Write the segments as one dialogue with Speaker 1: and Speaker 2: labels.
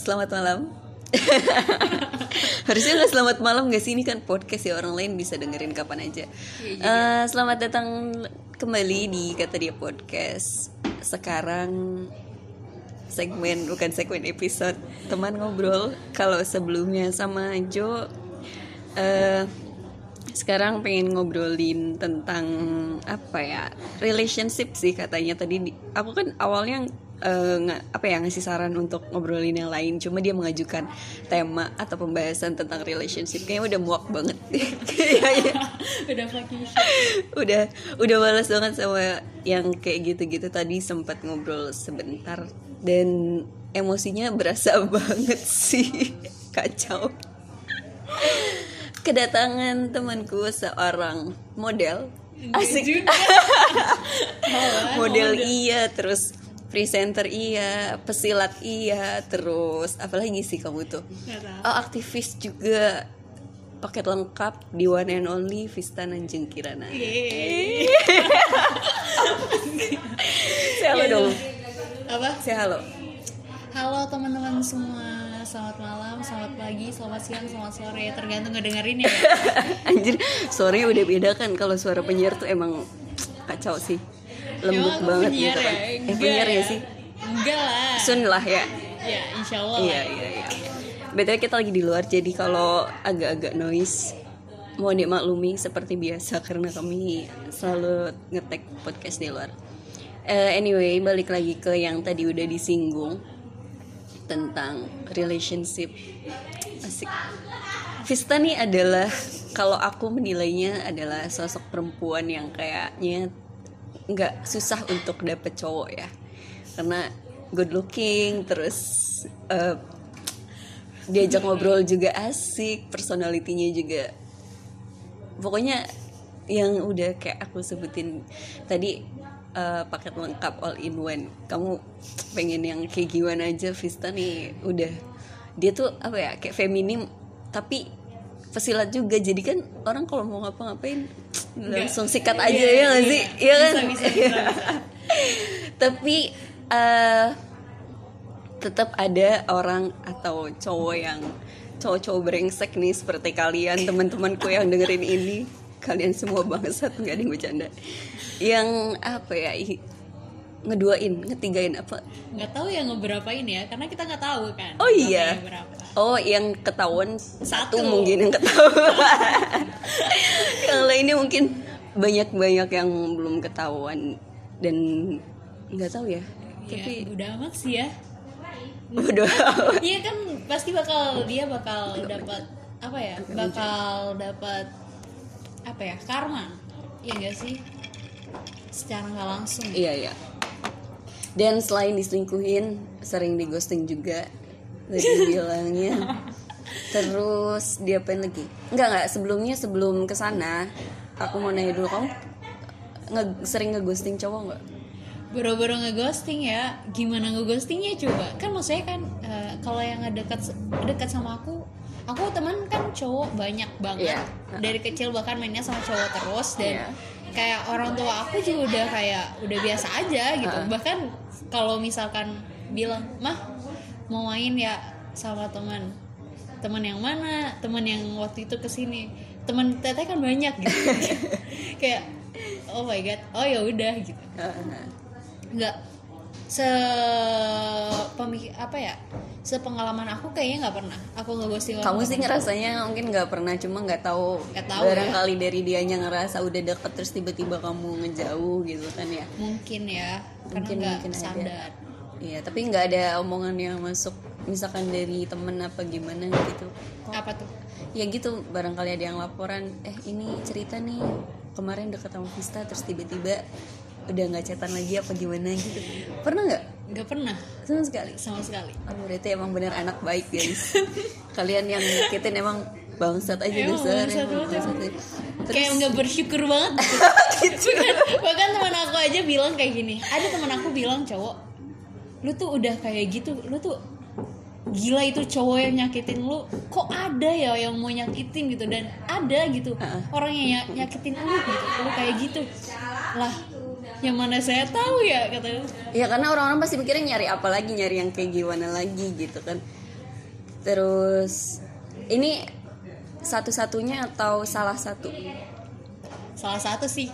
Speaker 1: selamat malam. Harusnya nggak selamat malam gak sih ini kan podcast ya orang lain bisa dengerin kapan aja. Eh, selamat datang kembali di kata dia podcast. Sekarang segmen bukan segmen episode teman ngobrol. Kalau sebelumnya sama Jo, eh, sekarang pengen ngobrolin tentang apa ya relationship sih katanya tadi. di- Aku kan awalnya nggak apa ya ngasih saran untuk ngobrolin yang lain. Cuma dia mengajukan tema atau pembahasan tentang relationship. Kayaknya udah muak banget.
Speaker 2: Udah fucking shit
Speaker 1: udah udah balas banget sama yang kayak gitu-gitu. Tadi sempat ngobrol sebentar. Dan emosinya berasa banget sih. Kacau. Kedatangan temanku seorang model. Asik.
Speaker 2: juga. Oh,
Speaker 1: model. iya terus presenter iya. Pesilat iya. Terus apalagi sih kamu tuh? Oh aktivis juga. Paket lengkap di one and only Vista Nanjing Kirana. Saya halo dong.
Speaker 2: apa?
Speaker 1: Saya halo
Speaker 2: halo teman-teman semua. Selamat malam selamat pagi selamat siang selamat sore. Tergantung ngedengerin ya.
Speaker 1: Anjir suaranya udah beda kan Kalau suara penyiar tuh emang kacau sih Lembut
Speaker 2: Emang
Speaker 1: banget
Speaker 2: penyiar
Speaker 1: gitu kan.
Speaker 2: ya?
Speaker 1: Eh penyiar ya
Speaker 2: ya?
Speaker 1: sih?
Speaker 2: Enggak lah.
Speaker 1: Sun lah ya?
Speaker 2: Ya insya Allah
Speaker 1: Iya
Speaker 2: lah.
Speaker 1: iya iya. BTW kita lagi di luar Jadi kalau agak-agak noise Mohon dimaklumi seperti biasa Karena kami selalu ngetek podcast di luar. Eh, Anyway balik lagi ke yang tadi udah disinggung Tentang relationship. Asik. Vista nih adalah Kalau aku menilainya adalah sosok perempuan yang kayaknya nggak susah untuk dapet cowok ya. Karena good looking terus eh, diajak ngobrol juga asik personalitinya juga. Pokoknya yang udah kayak aku sebutin tadi eh, paket lengkap all in one. Kamu pengen yang kayak gimana aja Vista nih udah. Dia tuh apa ya kayak feminim tapi pesilat juga. Jadi kan orang kalau mau ngapa-ngapain langsung sikat aja
Speaker 2: Iya,
Speaker 1: ya nggak
Speaker 2: iya.
Speaker 1: sih? Iya kan?
Speaker 2: Bisa, bisa, bisa, bisa.
Speaker 1: tapi eh tetap ada orang atau cowok yang cowok-cowok brengsek nih seperti kalian teman-temanku yang dengerin ini. Kalian semua bangsat nggak ada yang bercanda. Yang apa ya ngeduain ngetigain apa?
Speaker 2: Nggak tahu ya ngeberapain ya karena kita nggak tahu kan.
Speaker 1: Oh iya.
Speaker 2: berapa
Speaker 1: oh yang ketahuan satu,
Speaker 2: Satu.
Speaker 1: mungkin yang ketahuan yang lainnya mungkin banyak-banyak yang belum ketahuan dan nggak tahu ya
Speaker 2: tapi udah amat sih ya
Speaker 1: udah
Speaker 2: Iya kan pasti bakal dia bakal dapat apa ya? Bakal dapat apa ya? Karma. Iya gak sih? Secara nggak langsung.
Speaker 1: Iya iya. Dan selain diselingkuhin, sering di ghosting juga. Tadi bilangnya. Terus dia apain lagi? Enggak enggak, sebelumnya sebelum ke sana, aku mau nanya dulu kamu nge sering ngeghosting cowok nggak?
Speaker 2: Boro-boro ngeghosting ya. Gimana ngeghostingnya coba? Kan maksudnya kan eh, kalau yang dekat dekat sama aku Aku teman kan cowok banyak banget
Speaker 1: Iya.
Speaker 2: dari kecil bahkan mainnya sama cowok terus dan
Speaker 1: Iya.
Speaker 2: kayak orang tua aku juga udah kayak udah biasa aja gitu
Speaker 1: Heeh.
Speaker 2: bahkan kalau misalkan bilang mah mau main ya sama teman. Teman yang mana? Teman yang waktu itu ke sini. Teman teteh kan banyak gitu. Kayak oh my god oh ya udah gitu. Nggak se pemik apa ya sepengalaman aku kayaknya nggak pernah. Aku nggak ghosting orang
Speaker 1: Kamu sih ngerasanya mungkin nggak pernah, cuma nggak tahu.
Speaker 2: Nggak tahu,
Speaker 1: Barangkali dari dianya ngerasa udah deket terus tiba-tiba kamu ngejauh gitu kan ya?
Speaker 2: mungkin ya karena
Speaker 1: Mungkin-
Speaker 2: nggak
Speaker 1: mungkin ada. Iya, tapi nggak ada omongan yang masuk, misalkan dari temen apa gimana gitu.
Speaker 2: apa tuh?
Speaker 1: Ya gitu barangkali ada yang laporan eh ini cerita nih kemarin deket sama Vista terus tiba-tiba udah nggak chatan lagi apa gimana gitu. Pernah nggak?
Speaker 2: Nggak pernah.
Speaker 1: Sama sekali?
Speaker 2: Sama sekali.
Speaker 1: Oh berarti emang bener anak baik guys. Kalian yang nyakitin emang bangsat aja
Speaker 2: Emang
Speaker 1: dasar
Speaker 2: bangsat
Speaker 1: emang
Speaker 2: banget.
Speaker 1: bangsat. terus?
Speaker 2: kayak nggak bersyukur banget.
Speaker 1: Gitu.
Speaker 2: Bahkan, bahkan teman aku aja bilang kayak gini ada teman aku bilang cowok lu tuh udah kayak gitu lu tuh gila itu cowok yang nyakitin lu. Kok ada ya yang mau nyakitin gitu? Dan ada gitu
Speaker 1: Heeh.
Speaker 2: orang yang ny- nyakitin lu gitu lu kayak gitu. Lah yang mana saya tahu ya kata
Speaker 1: ya karena orang-orang pasti mikirnya nyari apa lagi? Nyari yang kayak gimana lagi gitu kan. Terus ini satu-satunya atau salah satu?
Speaker 2: Salah satu sih.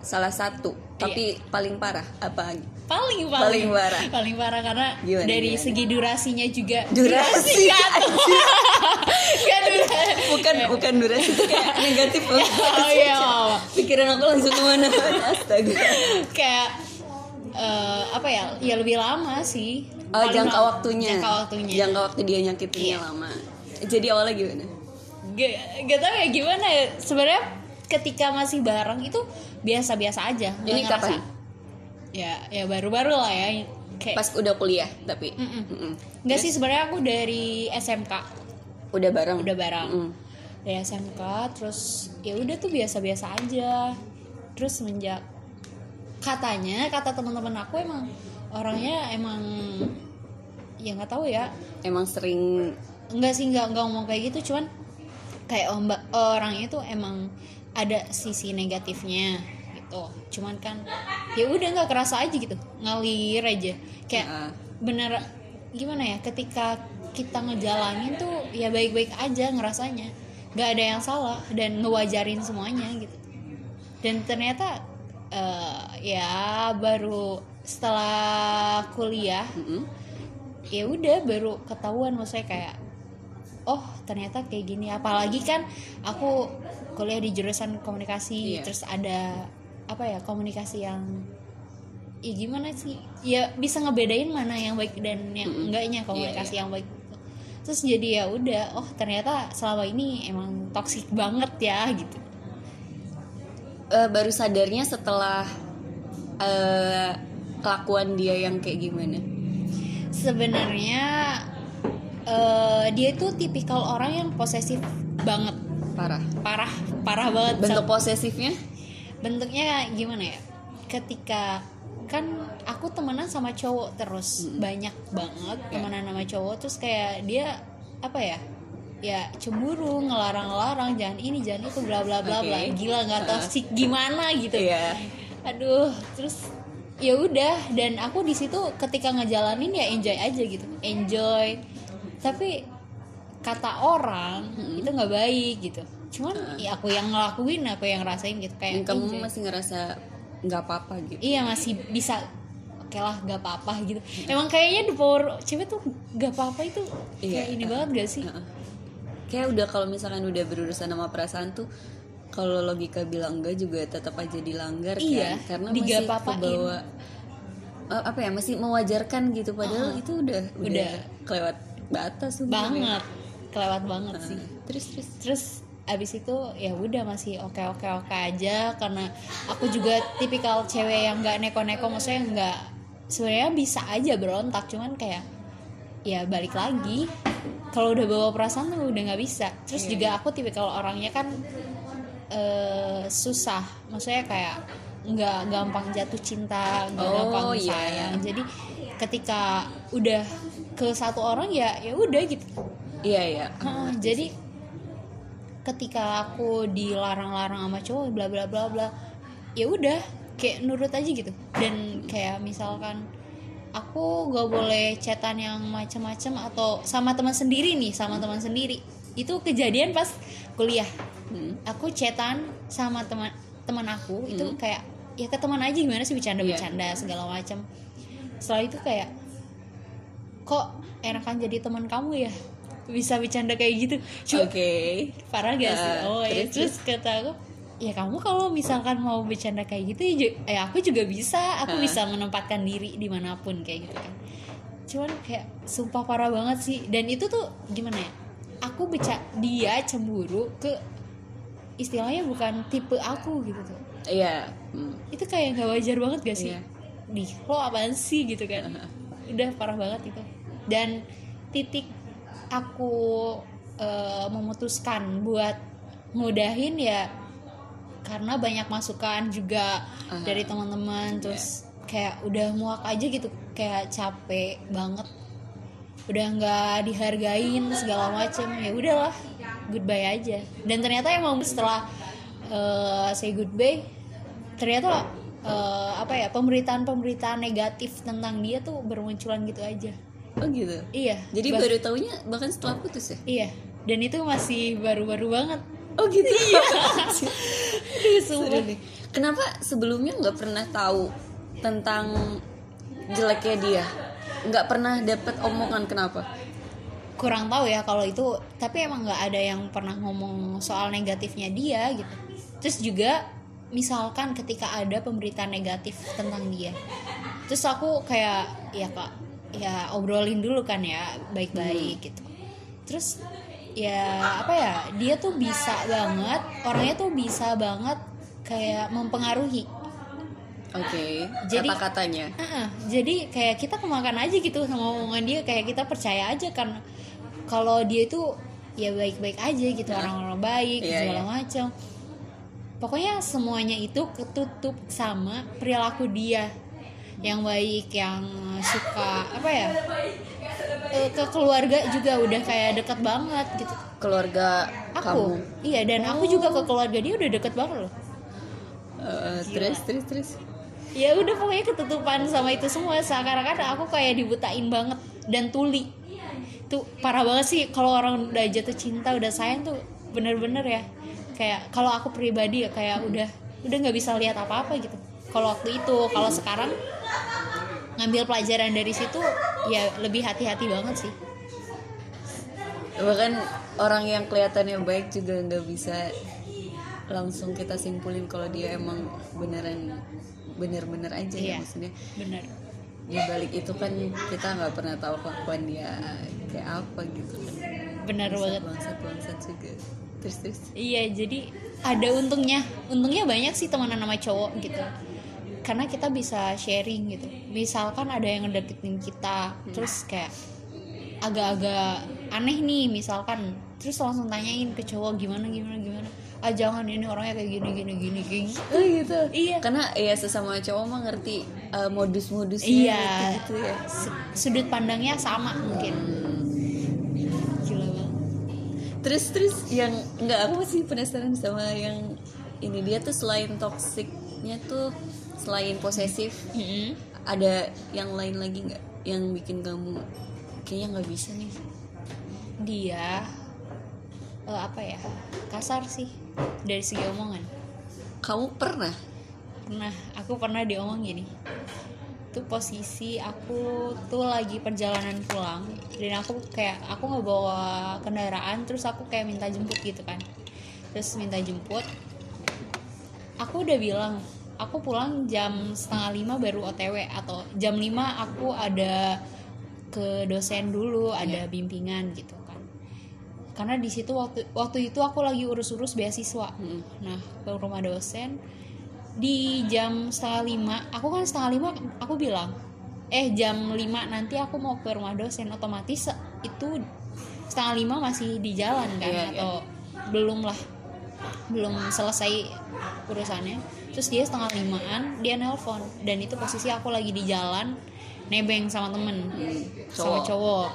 Speaker 1: Salah satu tapi paling parah apa
Speaker 2: paling paling.
Speaker 1: Paling parah.
Speaker 2: paling parah karena
Speaker 1: Gimana,
Speaker 2: dari
Speaker 1: gimana?
Speaker 2: segi durasinya juga
Speaker 1: Durasi,
Speaker 2: kan Kan durasi.
Speaker 1: Bukan bukan durasi itu kayak negatif loh.
Speaker 2: Oh iya
Speaker 1: pikiran aku langsung ke mana? Astaga.
Speaker 2: Kayak eh, apa ya ya lebih lama sih.
Speaker 1: Oh,
Speaker 2: Paling
Speaker 1: jangka
Speaker 2: lama-
Speaker 1: waktunya.
Speaker 2: Jangka waktunya.
Speaker 1: Jangka waktu dia nyakitinnya
Speaker 2: Iya.
Speaker 1: lama. Jadi awalnya gimana?
Speaker 2: Gak, gak tau ya gimana ya. Sebenarnya ketika masih bareng itu biasa-biasa aja.
Speaker 1: Ini kapan?
Speaker 2: Ya ya baru-baru lah ya kayak
Speaker 1: pas udah kuliah tapi.
Speaker 2: Mm-mm.
Speaker 1: Mm-mm.
Speaker 2: nggak sih sebenarnya aku dari SMK
Speaker 1: udah bareng?
Speaker 2: Udah bareng.
Speaker 1: Mm.
Speaker 2: dari SMK terus ya udah tuh biasa-biasa aja. Terus semenjak katanya kata teman-teman aku emang orangnya emang ya nggak tahu ya.
Speaker 1: Emang sering
Speaker 2: enggak sih nggak nggak ngomong kayak gitu cuman kayak om orangnya tuh emang ada sisi negatifnya gitu cuman kan ya udah nggak kerasa aja gitu ngalir aja kayak
Speaker 1: Heeh.
Speaker 2: bener gimana ya ketika kita ngejalanin tuh ya baik-baik aja ngerasanya nggak ada yang salah dan ngewajarin semuanya gitu dan ternyata eh, ya baru setelah kuliah
Speaker 1: Mm-mm.
Speaker 2: ya udah baru ketahuan maksudnya kayak oh ternyata kayak gini apalagi kan aku kuliah di jurusan komunikasi
Speaker 1: Iya.
Speaker 2: terus ada apa ya komunikasi yang ya gimana sih? Ya bisa ngebedain mana yang baik dan yang
Speaker 1: Mm-mm.
Speaker 2: enggaknya komunikasi yang baik terus jadi ya udah oh ternyata selama ini emang toksik banget ya gitu.
Speaker 1: Eh, baru sadarnya setelah eh, kelakuan dia yang kayak gimana?
Speaker 2: Sebenarnya eh, dia tuh tipikal orang yang posesif banget.
Speaker 1: Parah.
Speaker 2: Parah parah banget.
Speaker 1: Bentuk posesifnya
Speaker 2: bentuknya gimana ya? Ketika kan aku temenan sama cowok terus banyak banget
Speaker 1: Ya.
Speaker 2: temenan sama cowok terus kayak dia apa ya ya cemburu ngelarang-larang jangan ini jangan itu bla bla bla bla.
Speaker 1: Oke.
Speaker 2: gila nggak tahu sih gimana gitu.
Speaker 1: Iya.
Speaker 2: aduh terus ya udah dan aku di situ ketika ngejalanin ya enjoy aja gitu. Enjoy. Tapi kata orang itu nggak baik gitu cuman ya aku yang ngelakuin aku yang ngerasain gitu kayak
Speaker 1: yang kamu
Speaker 2: enjoy.
Speaker 1: masih ngerasa nggak apa-apa gitu?
Speaker 2: Iya masih bisa oke lah gak apa-apa gitu. Emang kayaknya the power cewek tuh gak apa-apa itu
Speaker 1: Iya.
Speaker 2: kayak ini banget gak sih?
Speaker 1: Heeh. kayak udah kalau misalkan udah berurusan sama perasaan tuh kalau logika bilang enggak juga tetap aja dilanggar
Speaker 2: Iya,
Speaker 1: kan karena masih kebawa eh, apa ya masih mewajarkan gitu. Padahal itu udah udah,
Speaker 2: Udah.
Speaker 1: kelewat batas
Speaker 2: banget kelewat banget sih.
Speaker 1: Terus terus?
Speaker 2: Terus abis itu ya udah masih oke oke oke aja. Karena aku juga tipikal cewek yang nggak neko-neko maksudnya nggak sebenarnya bisa aja berontak. Cuman kayak ya balik lagi. Kalau udah bawa perasaan tuh udah nggak bisa. Terus juga aku tipikal orangnya kan eh, susah. Maksudnya kayak nggak gampang jatuh cinta nggak
Speaker 1: Oh,
Speaker 2: gampang
Speaker 1: iya.
Speaker 2: sayang. jadi ketika udah ke satu orang ya ya udah gitu.
Speaker 1: Iya iya.
Speaker 2: Hah, jadi ketika aku dilarang-larang sama cowok bla bla bla bla ya udah kayak nurut aja gitu. Dan kayak misalkan aku gak boleh chatan yang macem-macem atau sama teman sendiri nih sama teman sendiri. Itu kejadian pas kuliah.
Speaker 1: Hmm.
Speaker 2: aku chatan sama teman teman aku itu kayak ya ke teman aja gimana sih bercanda-bercanda segala macam setelah itu kayak kok enakan jadi teman kamu ya bisa bercanda kayak gitu.
Speaker 1: Oke.
Speaker 2: parah gak sih?
Speaker 1: Ah,
Speaker 2: oh ya
Speaker 1: terus,
Speaker 2: terus kata aku ya kamu kalau misalkan mau bercanda kayak gitu ya, ya aku juga bisa. Aku
Speaker 1: Ah.
Speaker 2: bisa menempatkan diri di mana pun kayak gitu kan. Cuman kayak sumpah parah banget sih. Dan itu tuh gimana ya? Aku beca dia cemburu ke istilahnya bukan tipe aku gitu tuh.
Speaker 1: Iya Hmm.
Speaker 2: itu kayak nggak wajar banget gak sih?
Speaker 1: Iya.
Speaker 2: di lo apaan sih? Gitu kan. Udah parah banget itu. Dan titik aku eh, memutuskan buat ngudahin ya karena banyak masukan juga
Speaker 1: Aha.
Speaker 2: dari teman-teman terus kayak udah muak aja gitu kayak capek banget. Udah nggak dihargain segala macem ya udahlah goodbye aja. Dan ternyata emang setelah eh, say goodbye ternyata eh, apa ya pemberitaan-pemberitaan negatif tentang dia tuh bermunculan gitu aja
Speaker 1: oh gitu?
Speaker 2: Iya.
Speaker 1: Jadi
Speaker 2: bah-
Speaker 1: baru taunya bahkan setelah putus ya?
Speaker 2: Iya. Dan itu masih baru-baru banget.
Speaker 1: Oh gitu?
Speaker 2: Aduh, sumpah.
Speaker 1: Seru nih. kenapa sebelumnya nggak pernah tahu tentang jeleknya dia? Nggak pernah dapet omongan kenapa?
Speaker 2: Kurang tahu ya kalau itu tapi emang nggak ada yang pernah ngomong soal negatifnya dia gitu. Terus juga misalkan ketika ada pemberitaan negatif tentang dia. Terus aku kayak ya kak ya obrolin dulu kan ya baik-baik gitu. Terus ya apa ya dia tuh bisa banget orangnya tuh bisa banget kayak mempengaruhi.
Speaker 1: Oke
Speaker 2: Jadi-
Speaker 1: kata katanya?
Speaker 2: Ah, jadi kayak kita kemakan aja gitu sama omongan dia kayak kita percaya aja kan kalau dia itu ya baik-baik aja gitu orang-orang baik
Speaker 1: Iya,
Speaker 2: segala
Speaker 1: iya.
Speaker 2: macam pokoknya semuanya itu ketutup sama perilaku dia yang baik yang suka apa ya? Eh, ke keluarga juga udah kayak deket banget gitu.
Speaker 1: Keluarga
Speaker 2: aku?
Speaker 1: kamu?
Speaker 2: Iya dan aku juga ke keluarga dia udah deket banget loh.
Speaker 1: Eh, terus terus terus?
Speaker 2: Ya udah pokoknya ketutupan sama itu semua. Seakan-akan aku kayak dibutain banget dan tuli. Tuh parah banget sih kalau orang udah jatuh cinta udah sayang tuh bener-bener ya. Kayak kalau aku pribadi ya kayak udah udah nggak bisa lihat apa-apa gitu kalau waktu itu. Kalau sekarang ngambil pelajaran dari situ ya lebih hati-hati banget sih.
Speaker 1: Bahkan orang yang kelihatannya baik juga nggak bisa langsung kita simpulin kalau dia emang beneran bener-bener aja
Speaker 2: Iya.
Speaker 1: ya maksudnya.
Speaker 2: bener.
Speaker 1: Di balik itu kan kita nggak pernah tahu kelakuan dia kayak apa gitu kan.
Speaker 2: Bener banget.
Speaker 1: bangsat bangsat juga. Terus terus
Speaker 2: Iya, jadi ada untungnya. Untungnya banyak sih temenan sama cowok gitu. Karena kita bisa sharing gitu. Misalkan ada yang ngedeketin kita, terus kayak agak-agak aneh nih misalkan terus langsung tanyain ke cowok gimana gimana gimana? Ah jangan ini orangnya kayak gini gini gini kayak gitu.
Speaker 1: Oh gitu?
Speaker 2: Iya.
Speaker 1: karena ya sesama cowok mah ngerti uh, modus-modusnya
Speaker 2: iya.
Speaker 1: gitu ya.
Speaker 2: Su- sudut pandangnya sama mungkin. Gila banget.
Speaker 1: Terus terus yang nggak aku masih penasaran sama yang ini dia tuh selain toksiknya tuh selain posesif
Speaker 2: Mm-mm.
Speaker 1: ada yang lain lagi nggak yang bikin kamu kayaknya nggak bisa nih
Speaker 2: dia eh, apa ya kasar sih dari segi omongan
Speaker 1: kamu pernah
Speaker 2: Nah, aku pernah diomong gini. Itu posisi aku tuh lagi perjalanan pulang dan aku kayak aku nggak bawa kendaraan terus aku kayak minta jemput gitu kan. Terus minta jemput. Aku udah bilang aku pulang jam setengah lima baru OTW atau jam 5 aku ada ke dosen dulu ada bimbingan gitu kan. Karena di situ waktu waktu itu aku lagi urus-urus beasiswa.
Speaker 1: Mm.
Speaker 2: nah ke rumah dosen di jam setengah lima aku kan setengah lima aku bilang eh jam lima nanti aku mau ke rumah dosen. Otomatis itu setengah lima masih di jalan kan
Speaker 1: Iya, iya.
Speaker 2: atau belum lah belum selesai urusannya terus dia setengah limaan dia nelpon. Dan itu posisi aku lagi di jalan nebeng sama temen. Sama
Speaker 1: cowok.
Speaker 2: cowok.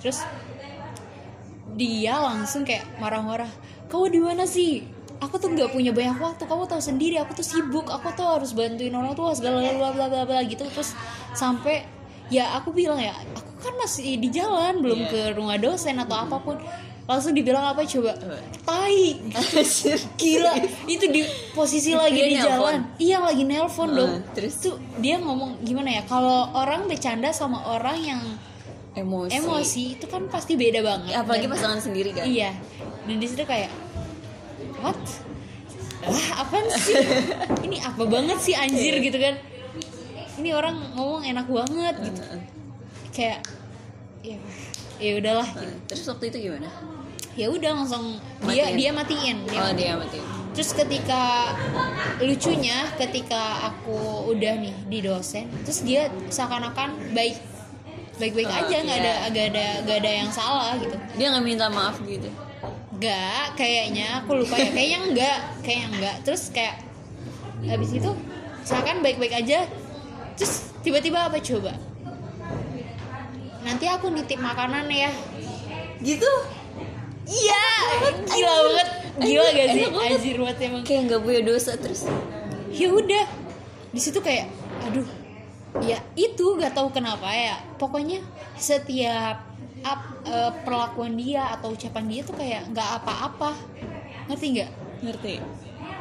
Speaker 2: Terus dia langsung kayak marah-marah kamu di mana sih? Aku tuh nggak punya banyak waktu. Kamu tahu sendiri aku tuh sibuk. Aku tuh harus bantuin orang tua segala bla bla bla bla gitu. Terus sampai ya aku bilang ya aku kan masih di jalan belum
Speaker 1: Iya.
Speaker 2: ke rumah dosen atau apa pun langsung dibilang apa coba? Tai. Gila. Itu di posisi lagi
Speaker 1: Dia
Speaker 2: di
Speaker 1: nelpon?
Speaker 2: jalan. Iya lagi nelpon dong.
Speaker 1: Ah, terus?
Speaker 2: tuh dia ngomong gimana ya? Kalau orang bercanda sama orang yang
Speaker 1: emosi,
Speaker 2: emosi itu kan pasti beda banget.
Speaker 1: Apalagi
Speaker 2: Dan-
Speaker 1: pasangan sendiri kan?
Speaker 2: Iya. Dan di situ kayak what? Wah apaan sih? Ini apa banget sih anjir
Speaker 1: Iya.
Speaker 2: gitu kan. Ini orang ngomong enak banget gitu.
Speaker 1: Heeh.
Speaker 2: kayak ya ya udahlah
Speaker 1: Heeh. terus waktu itu gimana
Speaker 2: ya udah langsung dia
Speaker 1: Matiin.
Speaker 2: dia matiin dia
Speaker 1: oh dia mati
Speaker 2: terus ketika lucunya ketika aku udah nih di dosen terus dia seakan-akan baik. Baik-baik
Speaker 1: Oh,
Speaker 2: aja nggak ada
Speaker 1: iya.
Speaker 2: nggak ada nggak ada yang salah gitu.
Speaker 1: Dia nggak minta maaf gitu?
Speaker 2: Nggak kayaknya. Aku lupa ya. Kayaknya enggak kayaknya enggak terus kayak habis itu seakan baik-baik aja. Terus tiba-tiba apa coba? Nanti aku nitip makanan ya.
Speaker 1: Gitu
Speaker 2: iya. Gila banget. Gila gak sih? Anjir banget emang.
Speaker 1: Kayak nggak punya dosa terus.
Speaker 2: Ya udah. Di situ kayak aduh. Ya itu gak tahu kenapa ya. Pokoknya setiap ap- eh, perlakuan dia atau ucapan dia tuh kayak nggak apa-apa. Ngerti nggak?
Speaker 1: Ngerti.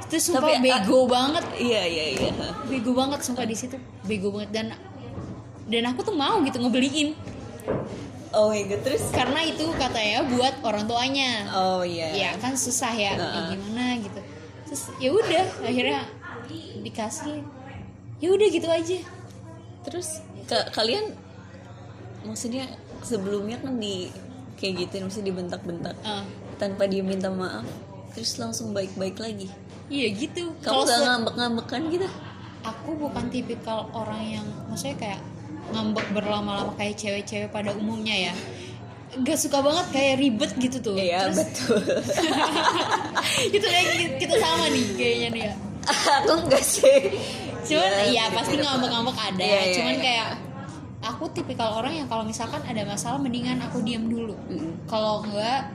Speaker 2: Itu sumpah
Speaker 1: Tapi,
Speaker 2: bego banget.
Speaker 1: Iya iya iya.
Speaker 2: Bego banget sumpah di situ. Bego banget. Dan dan aku tuh mau gitu ngebeliin
Speaker 1: oh my god terus?
Speaker 2: Karena itu katanya buat orang tuanya.
Speaker 1: Oh iya.
Speaker 2: Ya kan susah ya
Speaker 1: Heeh.
Speaker 2: kayak gimana gitu. Terus ya udah akhirnya dikasih. Ya udah gitu aja.
Speaker 1: Terus ka- kalian maksudnya sebelumnya kan di kayak gitu maksudnya dibentak-bentak.
Speaker 2: Ah,
Speaker 1: tanpa dia minta maaf terus langsung baik-baik lagi.
Speaker 2: Iya gitu.
Speaker 1: Kamu
Speaker 2: Kalau
Speaker 1: gak ngambek-ngambekan gitu?
Speaker 2: Aku bukan tipikal orang yang maksudnya kayak ngambek berlama-lama kayak cewek-cewek pada umumnya ya. Gak suka banget kayak ribet gitu tuh.
Speaker 1: Iya
Speaker 2: Terus
Speaker 1: betul.
Speaker 2: Itu kayak kita sama nih kayaknya nih ya.
Speaker 1: Aku enggak sih.
Speaker 2: Cuman
Speaker 1: Ya,
Speaker 2: ya pasti
Speaker 1: gitu.
Speaker 2: ngambek-ngambek ada.
Speaker 1: Iya, iya,
Speaker 2: cuman
Speaker 1: iya.
Speaker 2: kayak aku tipikal orang yang kalau misalkan ada masalah mendingan aku diam dulu.
Speaker 1: Mm-mm.
Speaker 2: kalau enggak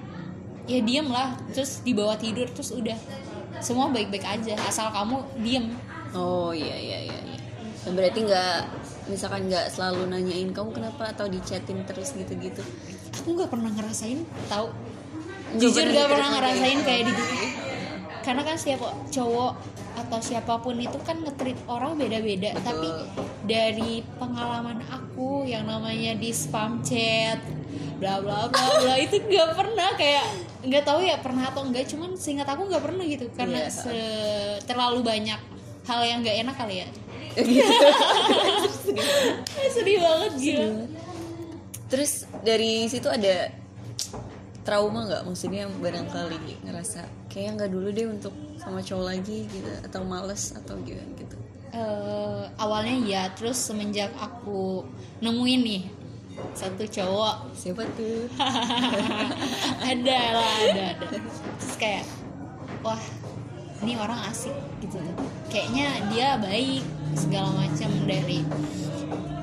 Speaker 2: ya diam lah. Terus dibawa tidur terus udah. Semua baik-baik aja. Asal kamu diem
Speaker 1: oh iya iya iya iya. Berarti nggak misalkan nggak selalu nanyain kamu kenapa? atau dichatin terus gitu-gitu.
Speaker 2: Aku nggak pernah ngerasain tahu.
Speaker 1: Nggak
Speaker 2: jujur
Speaker 1: pernah
Speaker 2: gak pernah ngerasain
Speaker 1: kayak
Speaker 2: kayak di gitu karena kan setiap cowok atau siapa pun itu kan ngetrit orang beda-beda. Tapi dari pengalaman aku yang namanya di spam chat bla bla bla bla itu nggak pernah kayak nggak tahu ya pernah atau enggak cuman seingat aku nggak pernah gitu. Karena
Speaker 1: Iya.
Speaker 2: se- terlalu banyak hal yang nggak enak kali ya sedih banget gila.
Speaker 1: Terus dari situ ada trauma nggak? Maksudnya barangkali ngerasa kayak nggak dulu deh untuk sama cowok lagi gitu atau males atau gimana gitu?
Speaker 2: Eh, awalnya ya terus semenjak aku nemuin nih satu cowok.
Speaker 1: Siapa tuh?
Speaker 2: Ada lah ada ada. Terus kayak wah ini orang asik gitu. Kayaknya dia baik segala macam dari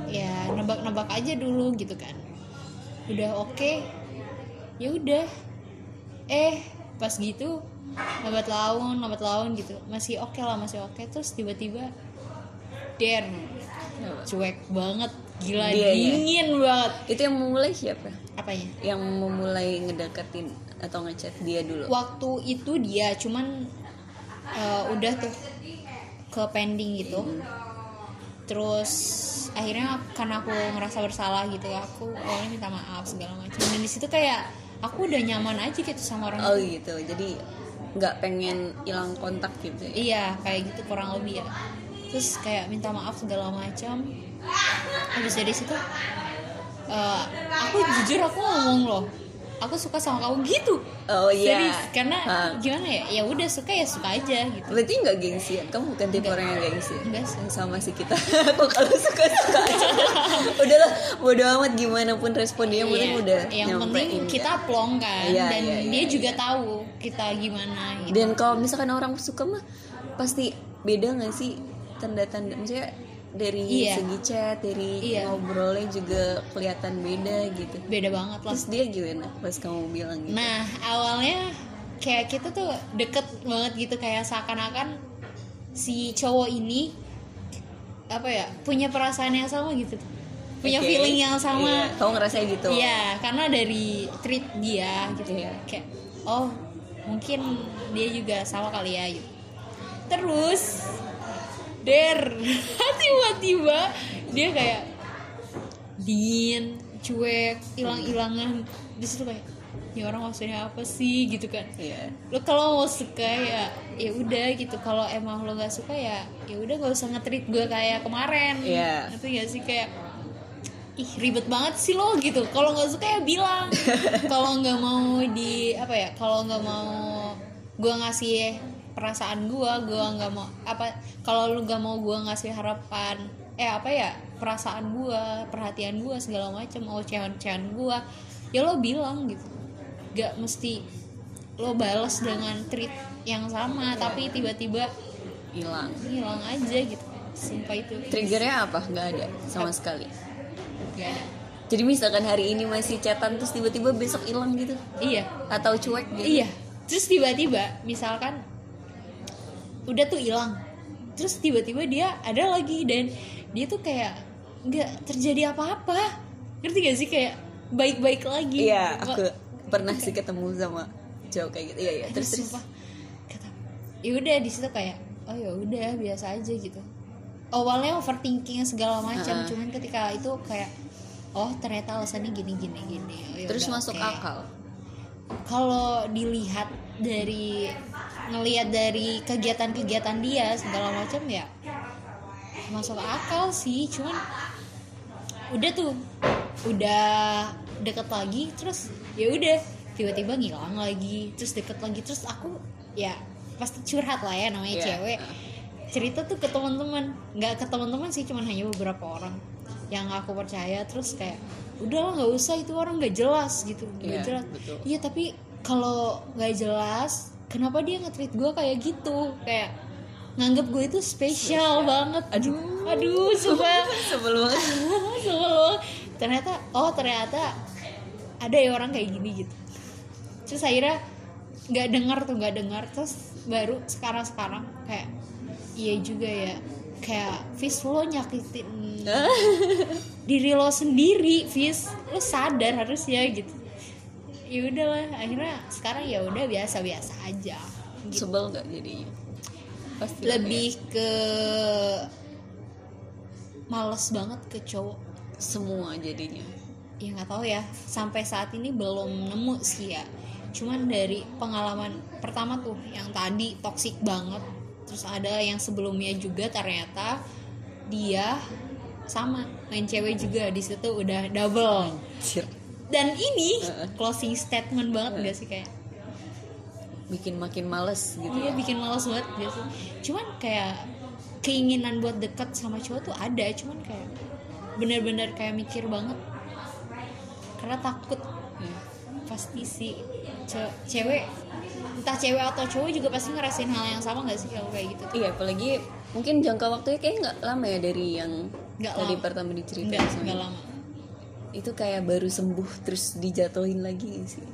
Speaker 2: ya nebak-nebak aja dulu gitu kan. Udah oke ya udah. Eh pas gitu lambat laun lambat laun gitu. Masih oke lah masih oke. Terus tiba-tiba der. Cuek banget gila
Speaker 1: Dia ya?
Speaker 2: dingin banget.
Speaker 1: Itu yang memulai siapa?
Speaker 2: Apanya?
Speaker 1: Yang memulai ngedeketin atau ngechat dia dulu?
Speaker 2: Waktu itu dia cuman eh, udah tuh ke pending gitu. Terus akhirnya karena aku ngerasa bersalah gitu ya aku awalnya minta maaf segala macam. Dan di situ kayak aku udah nyaman aja gitu sama orang
Speaker 1: oh
Speaker 2: itu.
Speaker 1: gitu. Jadi nggak pengen hilang kontak gitu ya?
Speaker 2: Iya kayak gitu kurang lebih ya. Terus kayak minta maaf segala macam. Habis dari situ eh, aku jujur aku ngomong loh aku suka sama kamu gitu
Speaker 1: oh iya
Speaker 2: Serius, karena
Speaker 1: Hah.
Speaker 2: gimana ya ya udah suka ya suka aja gitu
Speaker 1: berarti nggak gengsian kamu bukan tipe
Speaker 2: Enggak.
Speaker 1: orang yang gengsi
Speaker 2: Enggak sih.
Speaker 1: sama sih kita aku kalau suka suka aja udahlah bodo amat gimana pun respon dia penting
Speaker 2: Iya,
Speaker 1: udah
Speaker 2: yang penting
Speaker 1: ya.
Speaker 2: kita plong kan
Speaker 1: Iya,
Speaker 2: dan
Speaker 1: iya,
Speaker 2: dia
Speaker 1: iya,
Speaker 2: juga
Speaker 1: iya.
Speaker 2: tahu kita gimana gitu.
Speaker 1: dan kalau misalkan orang suka mah pasti beda nggak sih tanda-tanda maksudnya dari
Speaker 2: Iya.
Speaker 1: segi chat dari
Speaker 2: Iya.
Speaker 1: ngobrolnya juga kelihatan beda gitu
Speaker 2: beda banget lah
Speaker 1: terus dia gimana pas kamu bilang gitu
Speaker 2: nah awalnya kayak kita tuh deket banget gitu kayak seakan-akan si cowok ini apa ya punya perasaan yang sama gitu punya
Speaker 1: Oke.
Speaker 2: feeling yang sama
Speaker 1: Iya, kamu ngerasa gitu
Speaker 2: Iya, karena dari treat dia gitu
Speaker 1: Iya.
Speaker 2: kayak oh mungkin dia juga sama kali ya gitu. Terus der tiba-tiba dia kayak dingin, cuek, hilang-hilangan. Di situ kayak ini orang maksudnya apa sih gitu kan.
Speaker 1: Iya.
Speaker 2: Lo kalau mau suka ya ya udah gitu. Kalau emang lo nggak suka ya ya udah gak usah nge-treat gue kayak kemarin.
Speaker 1: Iya.
Speaker 2: Ngerti gak sih kayak ih ribet banget sih lo gitu kalau nggak suka ya bilang kalau nggak mau di apa ya kalau nggak mau gue ngasih perasaan gue gue nggak mau apa kalau lu nggak mau gue ngasih harapan eh apa ya perasaan gue perhatian gue segala macam cehan-cehan gue ya lo bilang gitu. Nggak mesti lo balas dengan treat yang sama tapi tiba-tiba
Speaker 1: hilang.
Speaker 2: hilang aja gitu. Sumpah itu.
Speaker 1: Triggernya apa? Nggak ada sama sekali.
Speaker 2: Nggak ada.
Speaker 1: jadi misalkan hari ini masih chatan terus tiba-tiba besok hilang gitu?
Speaker 2: Iya.
Speaker 1: Atau cuek gitu?
Speaker 2: Iya. Terus tiba-tiba misalkan udah tuh hilang. Terus tiba-tiba dia ada lagi dan dia tuh kayak nggak terjadi apa-apa. Ngerti gak sih? Kayak baik-baik lagi.
Speaker 1: Iya aku pernah sih ketemu sama cowok kayak gitu. Iya iya. Terus terus.
Speaker 2: kata ya udah di situ kayak oh ya udah biasa aja gitu. Awalnya overthinking segala macam
Speaker 1: Heeh.
Speaker 2: cuman ketika itu kayak oh ternyata alasannya gini gini gini Oh,
Speaker 1: terus masuk
Speaker 2: oke.
Speaker 1: akal?
Speaker 2: Kalau dilihat dari ngelihat dari kegiatan-kegiatan dia segala macam ya masuk akal sih cuman udah tuh udah deket lagi terus ya udah tiba-tiba ngilang lagi terus deket lagi terus aku ya pasti curhat lah ya namanya
Speaker 1: Iya.
Speaker 2: cewek. Cerita tuh ke teman-teman nggak ke teman-teman sih cuman hanya beberapa orang yang aku percaya terus kayak udahlah nggak usah itu orang nggak jelas gitu nggak
Speaker 1: Iya,
Speaker 2: jelas. iya tapi kalau nggak jelas kenapa dia nge-treat gue kayak gitu? Kayak nganggep gue itu spesial banget. Aduh. Aduh sumpah.
Speaker 1: Sebelum
Speaker 2: ternyata oh ternyata ada ya orang kayak gini gitu. Terus akhirnya nggak dengar tuh nggak dengar terus baru sekarang sekarang kayak iya juga ya. Kayak Fis lo nyakitin diri lo sendiri Fis. Lo sadar harusnya gitu ya udahlah akhirnya sekarang ya udah biasa biasa aja. Gitu.
Speaker 1: sebel nggak jadinya pasti
Speaker 2: lebih ke males banget ke cowok.
Speaker 1: Semua jadinya.
Speaker 2: Ya nggak tahu ya sampai saat ini belum nemu sih ya. Cuman dari pengalaman pertama tuh yang tadi toksik banget. Terus ada yang sebelumnya juga ternyata dia sama main cewek juga. Di situ udah double.
Speaker 1: Anjir.
Speaker 2: Dan ini
Speaker 1: Heeh.
Speaker 2: closing statement banget gak sih kayak
Speaker 1: bikin makin males gitu
Speaker 2: Iya bikin males banget biasa. Cuman kayak keinginan buat deket sama cowok tuh ada, cuman kayak bener-bener kayak mikir banget. Karena takut
Speaker 1: Iya.
Speaker 2: pasti sih ce- cewek entah cewek atau cowok juga pasti ngerasain hal yang sama gak sih kalau kayak gitu?
Speaker 1: Iya, apalagi mungkin jangka waktunya kayak nggak lama ya dari yang
Speaker 2: Nggak
Speaker 1: tadi
Speaker 2: lama.
Speaker 1: pertama diceritain ini.
Speaker 2: lama.
Speaker 1: Itu kayak baru sembuh terus dijatuhin lagi sih.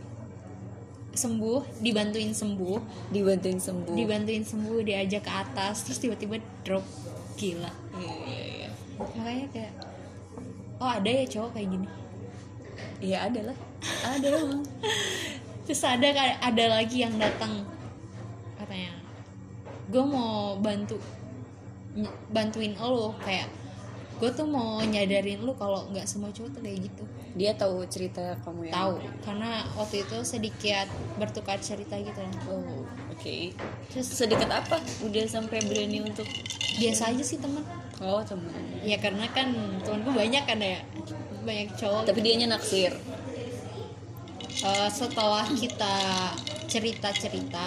Speaker 2: Sembuh, dibantuin sembuh,
Speaker 1: Dibantuin sembuh.
Speaker 2: dibantuin sembuh, diajak ke atas, terus tiba-tiba drop gila.
Speaker 1: Iya, iya, iya.
Speaker 2: Makanya kayak oh ada ya cowok kayak gini.
Speaker 1: Iya ada lah. Ada emang.
Speaker 2: terus ada ada lagi yang datang katanya gue mau bantu bantuin lo kayak gue tuh mau nyadarin lu kalau nggak semua cowok tuh kayak gitu
Speaker 1: Dia tahu cerita kamu yang
Speaker 2: tahu karena waktu itu sedikit bertukar cerita gitu
Speaker 1: Oh, oke.
Speaker 2: terus
Speaker 1: Sedekat apa? Udah sampai berani untuk
Speaker 2: biasa aja sih teman
Speaker 1: oh teman.
Speaker 2: ya karena kan temanku banyak kan ya banyak cowok
Speaker 1: Tapi dianya naksir.
Speaker 2: Eh, setelah kita cerita cerita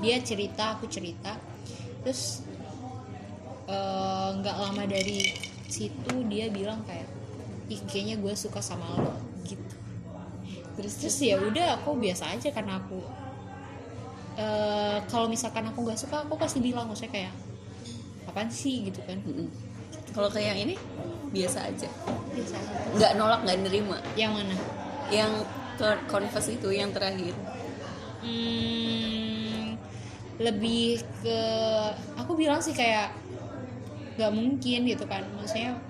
Speaker 2: dia cerita aku cerita terus eh, nggak lama dari situ dia bilang kayak ih kayaknya gue suka sama lo gitu terus terus ya udah aku biasa aja karena aku eh, kalau misalkan aku nggak suka aku pasti bilang maksudnya kayak apaan sih gitu kan
Speaker 1: Mm-mm. Kalau kayak yang ini biasa aja.
Speaker 2: biasa aja
Speaker 1: Nggak nolak, nggak nerima.
Speaker 2: yang mana
Speaker 1: Yang confess itu yang terakhir.
Speaker 2: Hmm, lebih ke aku bilang sih kayak nggak mungkin gitu kan maksudnya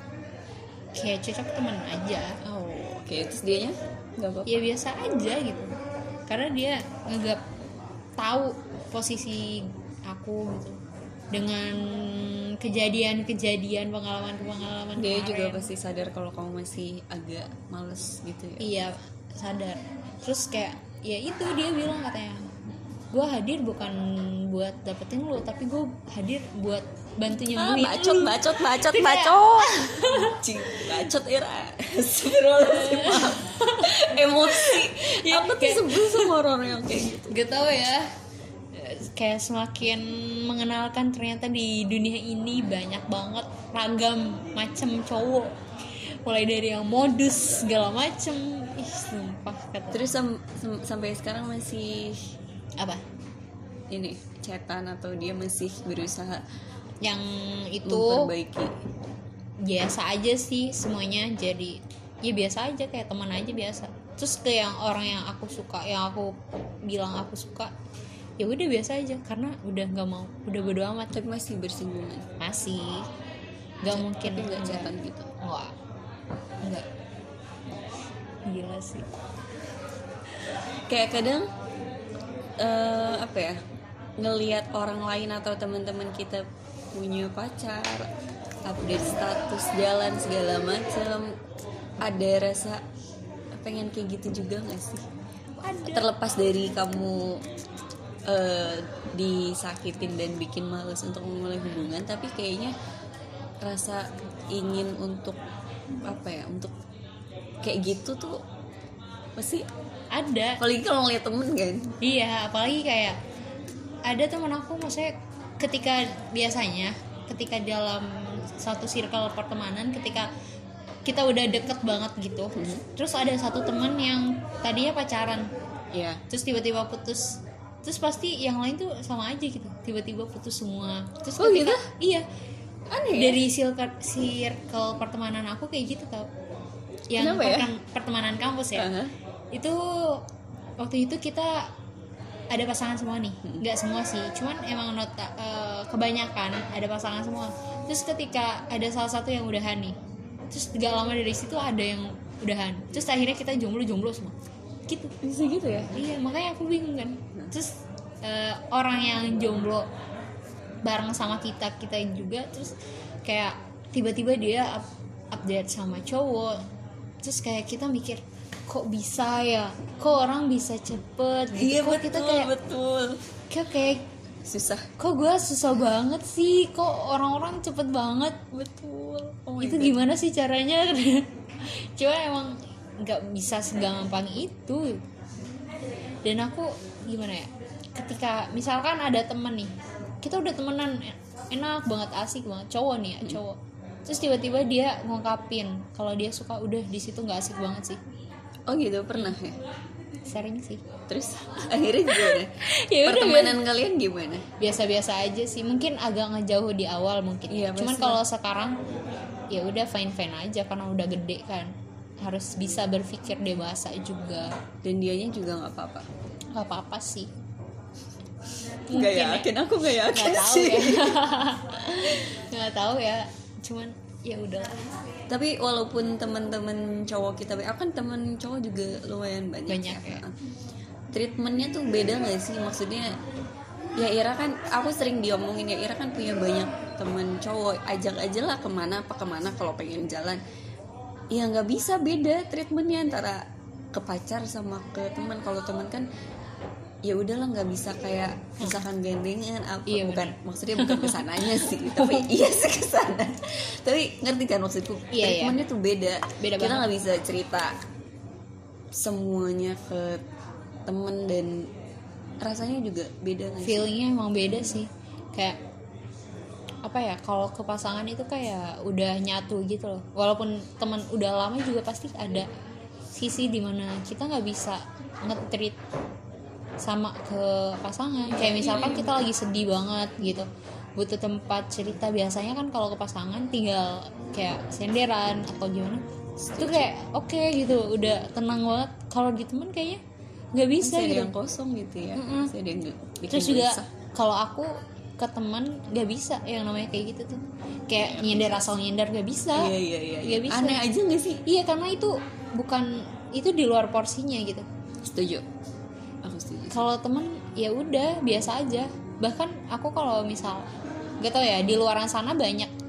Speaker 2: kayak cocok temen aja
Speaker 1: Oh, oke. Terus dianya nggak apa-apa.
Speaker 2: ya biasa aja gitu karena dia nggak tahu posisi aku gitu dengan kejadian-kejadian pengalaman-pengalaman
Speaker 1: Dia juga
Speaker 2: kemarin.
Speaker 1: pasti sadar kalau kamu masih agak males gitu ya.
Speaker 2: iya sadar terus kayak ya itu dia bilang katanya gue hadir bukan buat dapetin lu tapi gue hadir buat bantu
Speaker 1: Ah,
Speaker 2: nyembuhin
Speaker 1: bacot,
Speaker 2: lu
Speaker 1: bacot, bacot,
Speaker 2: Itu kayak-
Speaker 1: bacot. Anjing, bacot era. Emosi.
Speaker 2: Ya,
Speaker 1: Aku tuh sebel sama orang yang kayak gitu.
Speaker 2: gak tau ya kayak semakin mengenalkan ternyata di dunia ini banyak banget ragam macam cowok mulai dari yang modus segala macem ih sumpah kata
Speaker 1: Terus sam- sam- sampai sekarang masih
Speaker 2: apa
Speaker 1: ini chatan atau dia masih berusaha
Speaker 2: yang itu
Speaker 1: memperbaiki.
Speaker 2: biasa aja sih semuanya jadi ya biasa aja kayak teman aja biasa. Terus ke yang orang yang aku suka yang aku bilang aku suka ya udah biasa aja karena udah nggak mau udah bodo amat.
Speaker 1: Tapi masih bersinggungan.
Speaker 2: masih. Nggak mungkin.
Speaker 1: tapi nggak. gitu.
Speaker 2: Wah, enggak gila sih.
Speaker 1: Kayak kadang eh, apa ya ngelihat orang lain atau teman-teman kita punya pacar update status jalan segala macam ada rasa pengen kayak gitu juga nggak sih? Terlepas dari kamu eh, disakitin dan bikin males untuk memulai hubungan tapi kayaknya rasa ingin untuk apa ya untuk kayak gitu tuh pasti
Speaker 2: ada.
Speaker 1: apalagi kalau ngeliat temen kan.
Speaker 2: Iya, apalagi kayak ada teman aku maksudnya ketika biasanya ketika dalam satu circle pertemanan ketika kita udah deket banget gitu. Terus ada satu teman yang tadinya pacaran,
Speaker 1: ya
Speaker 2: terus tiba-tiba putus. Terus pasti yang lain tuh sama aja gitu. Tiba-tiba putus semua. Terus
Speaker 1: Oh,
Speaker 2: ketika
Speaker 1: gitu?
Speaker 2: iya,
Speaker 1: aneh ya
Speaker 2: dari circle, circle pertemanan aku kayak gitu tau. Yang
Speaker 1: Kenapa ya?
Speaker 2: pertem- pertemanan kampus ya
Speaker 1: Aha.
Speaker 2: itu waktu itu kita ada pasangan semua nih. Nggak semua sih. Cuman emang nota eh, kebanyakan ada pasangan semua. Terus ketika ada salah satu yang udahan nih terus gak lama dari situ ada yang udahan. Terus akhirnya kita jomblo jomblo semua. Gitu.
Speaker 1: Bisa gitu ya?
Speaker 2: Iya makanya aku bingung kan. Terus eh, orang yang jomblo bareng sama kita kita juga terus kayak tiba-tiba dia up- update sama cowok. Terus kayak kita mikir kok bisa ya? Kok orang bisa cepet gitu?
Speaker 1: Iya
Speaker 2: kok
Speaker 1: betul
Speaker 2: kita kayak
Speaker 1: betul.
Speaker 2: Kayak kayak
Speaker 1: susah.
Speaker 2: Kok gue susah banget sih? Kok orang-orang cepet banget?
Speaker 1: Betul. Oh
Speaker 2: itu
Speaker 1: God.
Speaker 2: gimana sih caranya? Cuma emang nggak bisa segampang itu. Dan aku gimana ya? Ketika misalkan ada temen nih kita udah temenan enak banget asik banget cowok nih ya cowok. Terus tiba-tiba dia ngungkapin kalau dia suka udah di situ nggak asik banget sih
Speaker 1: oh gitu pernah ya?
Speaker 2: Sering sih.
Speaker 1: Terus akhirnya gimana?
Speaker 2: Ya udah,
Speaker 1: pertemanan kalian gimana?
Speaker 2: Biasa-biasa aja sih mungkin agak ngejauh di awal mungkin.
Speaker 1: Iya,
Speaker 2: cuman kalau sekarang ya udah fine fine aja karena udah gede kan. Harus bisa berpikir dewasa juga.
Speaker 1: Dan dianya juga nggak apa-apa?
Speaker 2: Nggak apa-apa sih.
Speaker 1: Nggak
Speaker 2: Mungkin ya.
Speaker 1: yakin aku nggak yakin
Speaker 2: nggak tahu
Speaker 1: sih.
Speaker 2: ya. Nggak tahu ya. Cuman ya udah.
Speaker 1: Tapi walaupun teman-teman cowok kita aku kan teman cowok juga lumayan banyak,
Speaker 2: Banyak ya.
Speaker 1: treatmentnya tuh beda nggak sih? Maksudnya ya Ira kan aku sering diomongin ya Ira kan punya banyak teman cowok. Ajak aja lah ke mana apa ke mana kalau pengen jalan. Ya nggak bisa beda treatmentnya antara ke pacar sama ke teman. Kalau teman kan ya udahlah nggak bisa kayak misalkan gandengan apa
Speaker 2: Iya,
Speaker 1: bukan maksudnya bukan ke sananya sih tapi iya sih ke sana. Tapi ngerti kan maksudku?
Speaker 2: Iya, iya.
Speaker 1: treatmentnya tuh beda.
Speaker 2: Beda
Speaker 1: kita nggak bisa cerita semuanya ke temen dan rasanya juga beda sih?
Speaker 2: feelingnya emang beda sih. Kayak apa ya kalau ke pasangan itu kayak udah nyatu gitu loh. Walaupun teman udah lama juga pasti ada sisi di mana kita nggak bisa nge-treat sama ke pasangan. Kayak misalkan kita lagi sedih banget gitu butuh tempat cerita biasanya kan kalau ke pasangan tinggal kayak senderan atau gimana itu kayak oke gitu udah tenang banget. Kalau di temen kayaknya nggak bisa
Speaker 1: Masih ada
Speaker 2: gitu.
Speaker 1: yang kosong gitu ya. Masih ada yang bikin
Speaker 2: terus juga kalau aku ke teman nggak bisa yang namanya kayak gitu tuh. Kayak nyender asal nyender nggak bisa.
Speaker 1: Iya iya iya iya.
Speaker 2: bisa.
Speaker 1: Aneh aja nggak sih?
Speaker 2: Iya karena itu bukan itu di luar porsinya gitu.
Speaker 1: Setuju
Speaker 2: kalau temen ya udah biasa aja. Bahkan aku kalau misal gak tau ya di luaran sana banyak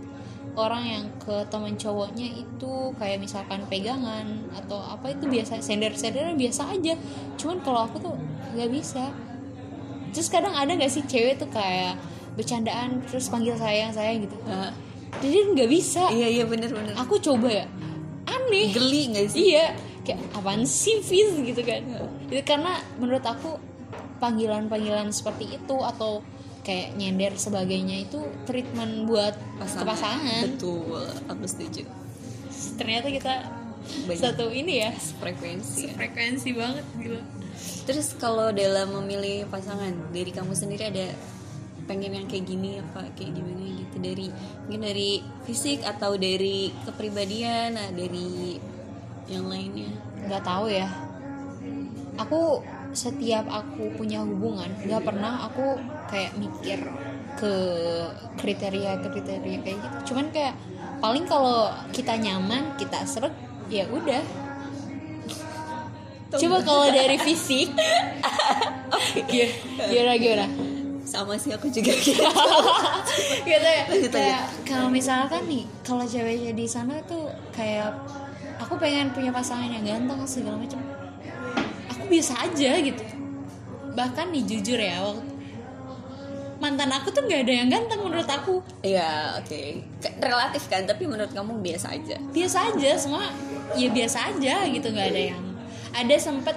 Speaker 2: orang yang ke teman cowoknya itu kayak misalkan pegangan atau apa itu biasa sender senderan biasa aja. Cuman kalau aku tuh nggak bisa. Terus kadang ada gak sih cewek tuh kayak bercandaan terus panggil sayang sayang gitu. Jadi nggak bisa.
Speaker 1: Iya iya bener bener.
Speaker 2: Aku coba ya aneh.
Speaker 1: Geli nggak sih?
Speaker 2: Iya kayak apaan sih gitu kan. Itu karena menurut aku panggilan-panggilan seperti itu atau kayak nyender sebagainya itu treatment buat ke pasangan
Speaker 1: betul aku setuju.
Speaker 2: Ternyata kita
Speaker 1: Banyak.
Speaker 2: satu ini ya.
Speaker 1: frekuensi ya.
Speaker 2: frekuensi banget gitu
Speaker 1: terus kalau dalam memilih pasangan dari kamu sendiri ada pengen yang kayak gini apa kayak gimana gitu? Dari mungkin dari fisik atau dari kepribadian nah, dari yang lainnya?
Speaker 2: Nggak tahu ya. Aku setiap aku punya hubungan nggak pernah aku kayak mikir ke kriteria kriteria kayak gitu. Cuman kayak paling kalau kita nyaman kita seret ya udah. Coba kalau dari fisik. Gi- gimana gimana?
Speaker 1: Sama sih aku juga gitu.
Speaker 2: Gitu ya kayak kalau misalkan nih kalau ceweknya di sana tuh kayak aku pengen punya pasangan yang ganteng segala macam biasa aja gitu. Bahkan nih jujur ya waktu mantan aku tuh nggak ada yang ganteng menurut aku.
Speaker 1: Ya oke. Kayak relatif kan tapi menurut kamu biasa aja?
Speaker 2: Biasa aja semua ya biasa aja gitu nggak ada yang ada sempet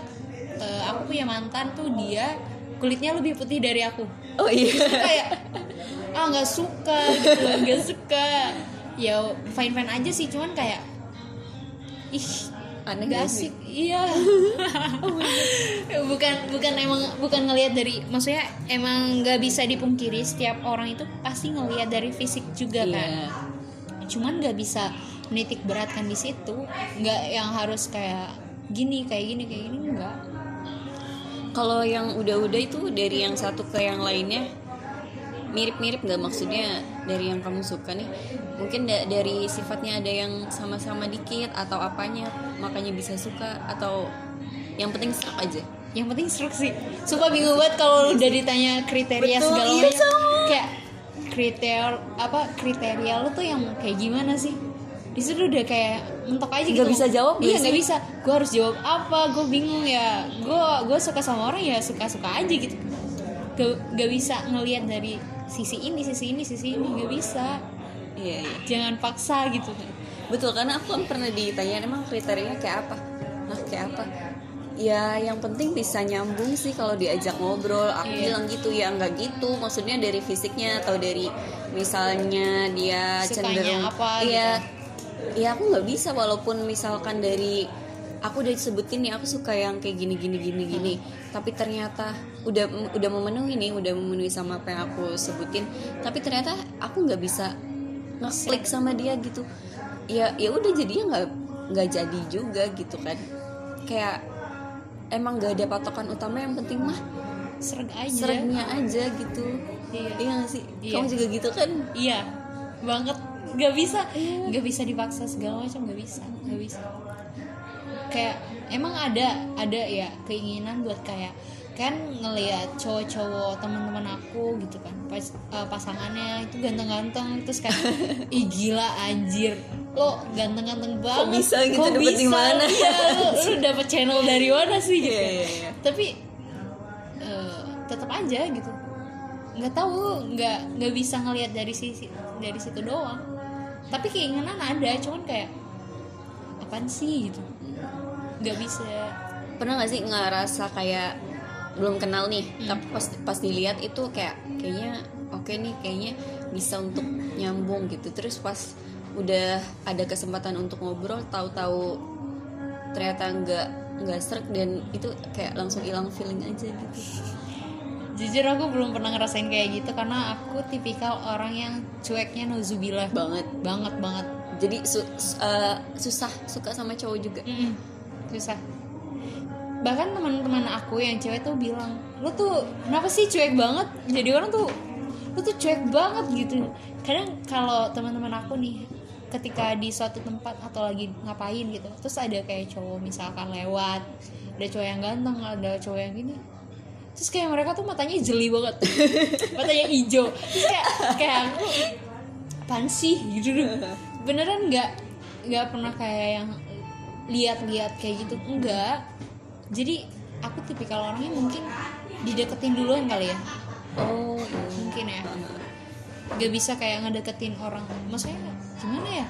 Speaker 2: eh, aku punya mantan tuh dia kulitnya lebih putih dari aku.
Speaker 1: Oh iya.
Speaker 2: Kayak ah nggak suka gitu nggak suka. Ya fine fine aja sih cuman kayak ih
Speaker 1: aneh gak
Speaker 2: asik iya. Bukan bukan emang bukan ngelihat dari maksudnya emang nggak bisa dipungkiri setiap orang itu pasti ngelihat dari fisik juga kan.
Speaker 1: Iya.
Speaker 2: cuman nggak bisa menitik beratkan di situ. Nggak yang harus kayak gini kayak gini kayak gini enggak
Speaker 1: kalau yang udah-udah itu dari yang satu ke yang lainnya mirip-mirip nggak maksudnya dari yang kamu suka nih. Mungkin da- dari sifatnya ada yang sama-sama dikit atau apanya makanya bisa suka atau yang penting serak aja.
Speaker 2: Yang penting seru sih. Sumpah bingung banget kalau udah ditanya kriteria
Speaker 1: Betul,
Speaker 2: segala
Speaker 1: iya,
Speaker 2: kayak kriteria apa kriteria lu tuh yang kayak gimana sih? Di situ udah kayak mentok aja gitu.
Speaker 1: Nggak bisa jawab
Speaker 2: iya
Speaker 1: nggak
Speaker 2: bisa. Gue harus jawab apa? Gue bingung ya. Gue gue suka sama orang ya suka suka aja gitu. Gak, gak bisa ngelihat dari sisi ini sisi ini sisi ini gak bisa.
Speaker 1: Iya iya.
Speaker 2: Jangan paksa gitu.
Speaker 1: Betul karena aku kan pernah ditanya emang kriterianya kayak apa? Nah kayak apa? Ya yang penting bisa nyambung sih kalau diajak ngobrol. Aku
Speaker 2: Iya.
Speaker 1: bilang gitu ya nggak gitu. Maksudnya dari fisiknya atau dari misalnya dia
Speaker 2: Sukanya
Speaker 1: cenderung
Speaker 2: apa
Speaker 1: iya. ya aku nggak bisa walaupun misalkan dari aku udah sebutin nih aku suka yang kayak gini gini gini gini. Tapi ternyata udah udah memenuhi nih udah memenuhi sama apa yang aku sebutin. Tapi ternyata aku nggak bisa ngeklik sama dia gitu. Ya ya udah jadinya nggak nggak jadi juga gitu kan. Kayak emang gak ada patokan utama yang penting mah
Speaker 2: sereg aja.
Speaker 1: seringnya aja gitu.
Speaker 2: Iya.
Speaker 1: iya gak sih?
Speaker 2: Iya.
Speaker 1: kamu juga gitu kan?
Speaker 2: Iya, banget. Gak bisa, gak bisa dipaksa segala macam, gak bisa, gak bisa. Kayak emang ada, ada ya keinginan buat kayak kan ngelihat cowok-cowok teman-teman aku gitu kan pas eh, pasangannya itu ganteng-ganteng terus kan ih gila anjir lo ganteng-ganteng banget
Speaker 1: bisa gitu,
Speaker 2: Kok
Speaker 1: dapet
Speaker 2: bisa?
Speaker 1: mana?"
Speaker 2: Iya, lo, lo dapet channel dari mana sih gitu
Speaker 1: Iya, iya, iya.
Speaker 2: tapi eh, tetap aja gitu nggak tahu nggak nggak bisa ngelihat dari sisi dari situ doang tapi keinginan ada cuman kayak apaan sih gitu nggak bisa.
Speaker 1: Pernah gak sih ngerasa kayak belum kenal nih?
Speaker 2: Hmm.
Speaker 1: tapi pas pas dilihat itu kayak kayaknya oke nih kayaknya bisa untuk nyambung gitu. Terus pas udah ada kesempatan untuk ngobrol tahu-tahu ternyata nggak nggak serak dan itu kayak langsung hilang feeling aja gitu.
Speaker 2: Jujur aku belum pernah ngerasain kayak gitu karena aku tipikal orang yang cueknya nauzubillah.
Speaker 1: Banget.
Speaker 2: Banget banget.
Speaker 1: Jadi su- su- eh, susah suka sama cowok juga?
Speaker 2: Mm-mm, susah. Bahkan teman-teman aku yang cewek tuh bilang lu tuh kenapa sih cuek banget? Jadi orang tuh lu tuh cuek banget gitu. Kadang kalau teman-teman aku nih ketika di suatu tempat atau lagi ngapain gitu terus ada kayak cowok misalkan lewat ada cowok yang ganteng ada cowok yang gini terus kayak mereka tuh matanya jeli banget. Matanya hijau. Terus kayak kayak aku apaan sih? Gitu. Beneran nggak nggak pernah kayak yang lihat-lihat kayak gitu enggak. Jadi aku tipikal orangnya mungkin dideketin duluan kali ya.
Speaker 1: Oh iya.
Speaker 2: mungkin ya. Nggak bisa kayak ngedeketin orang. Maksudnya gimana ya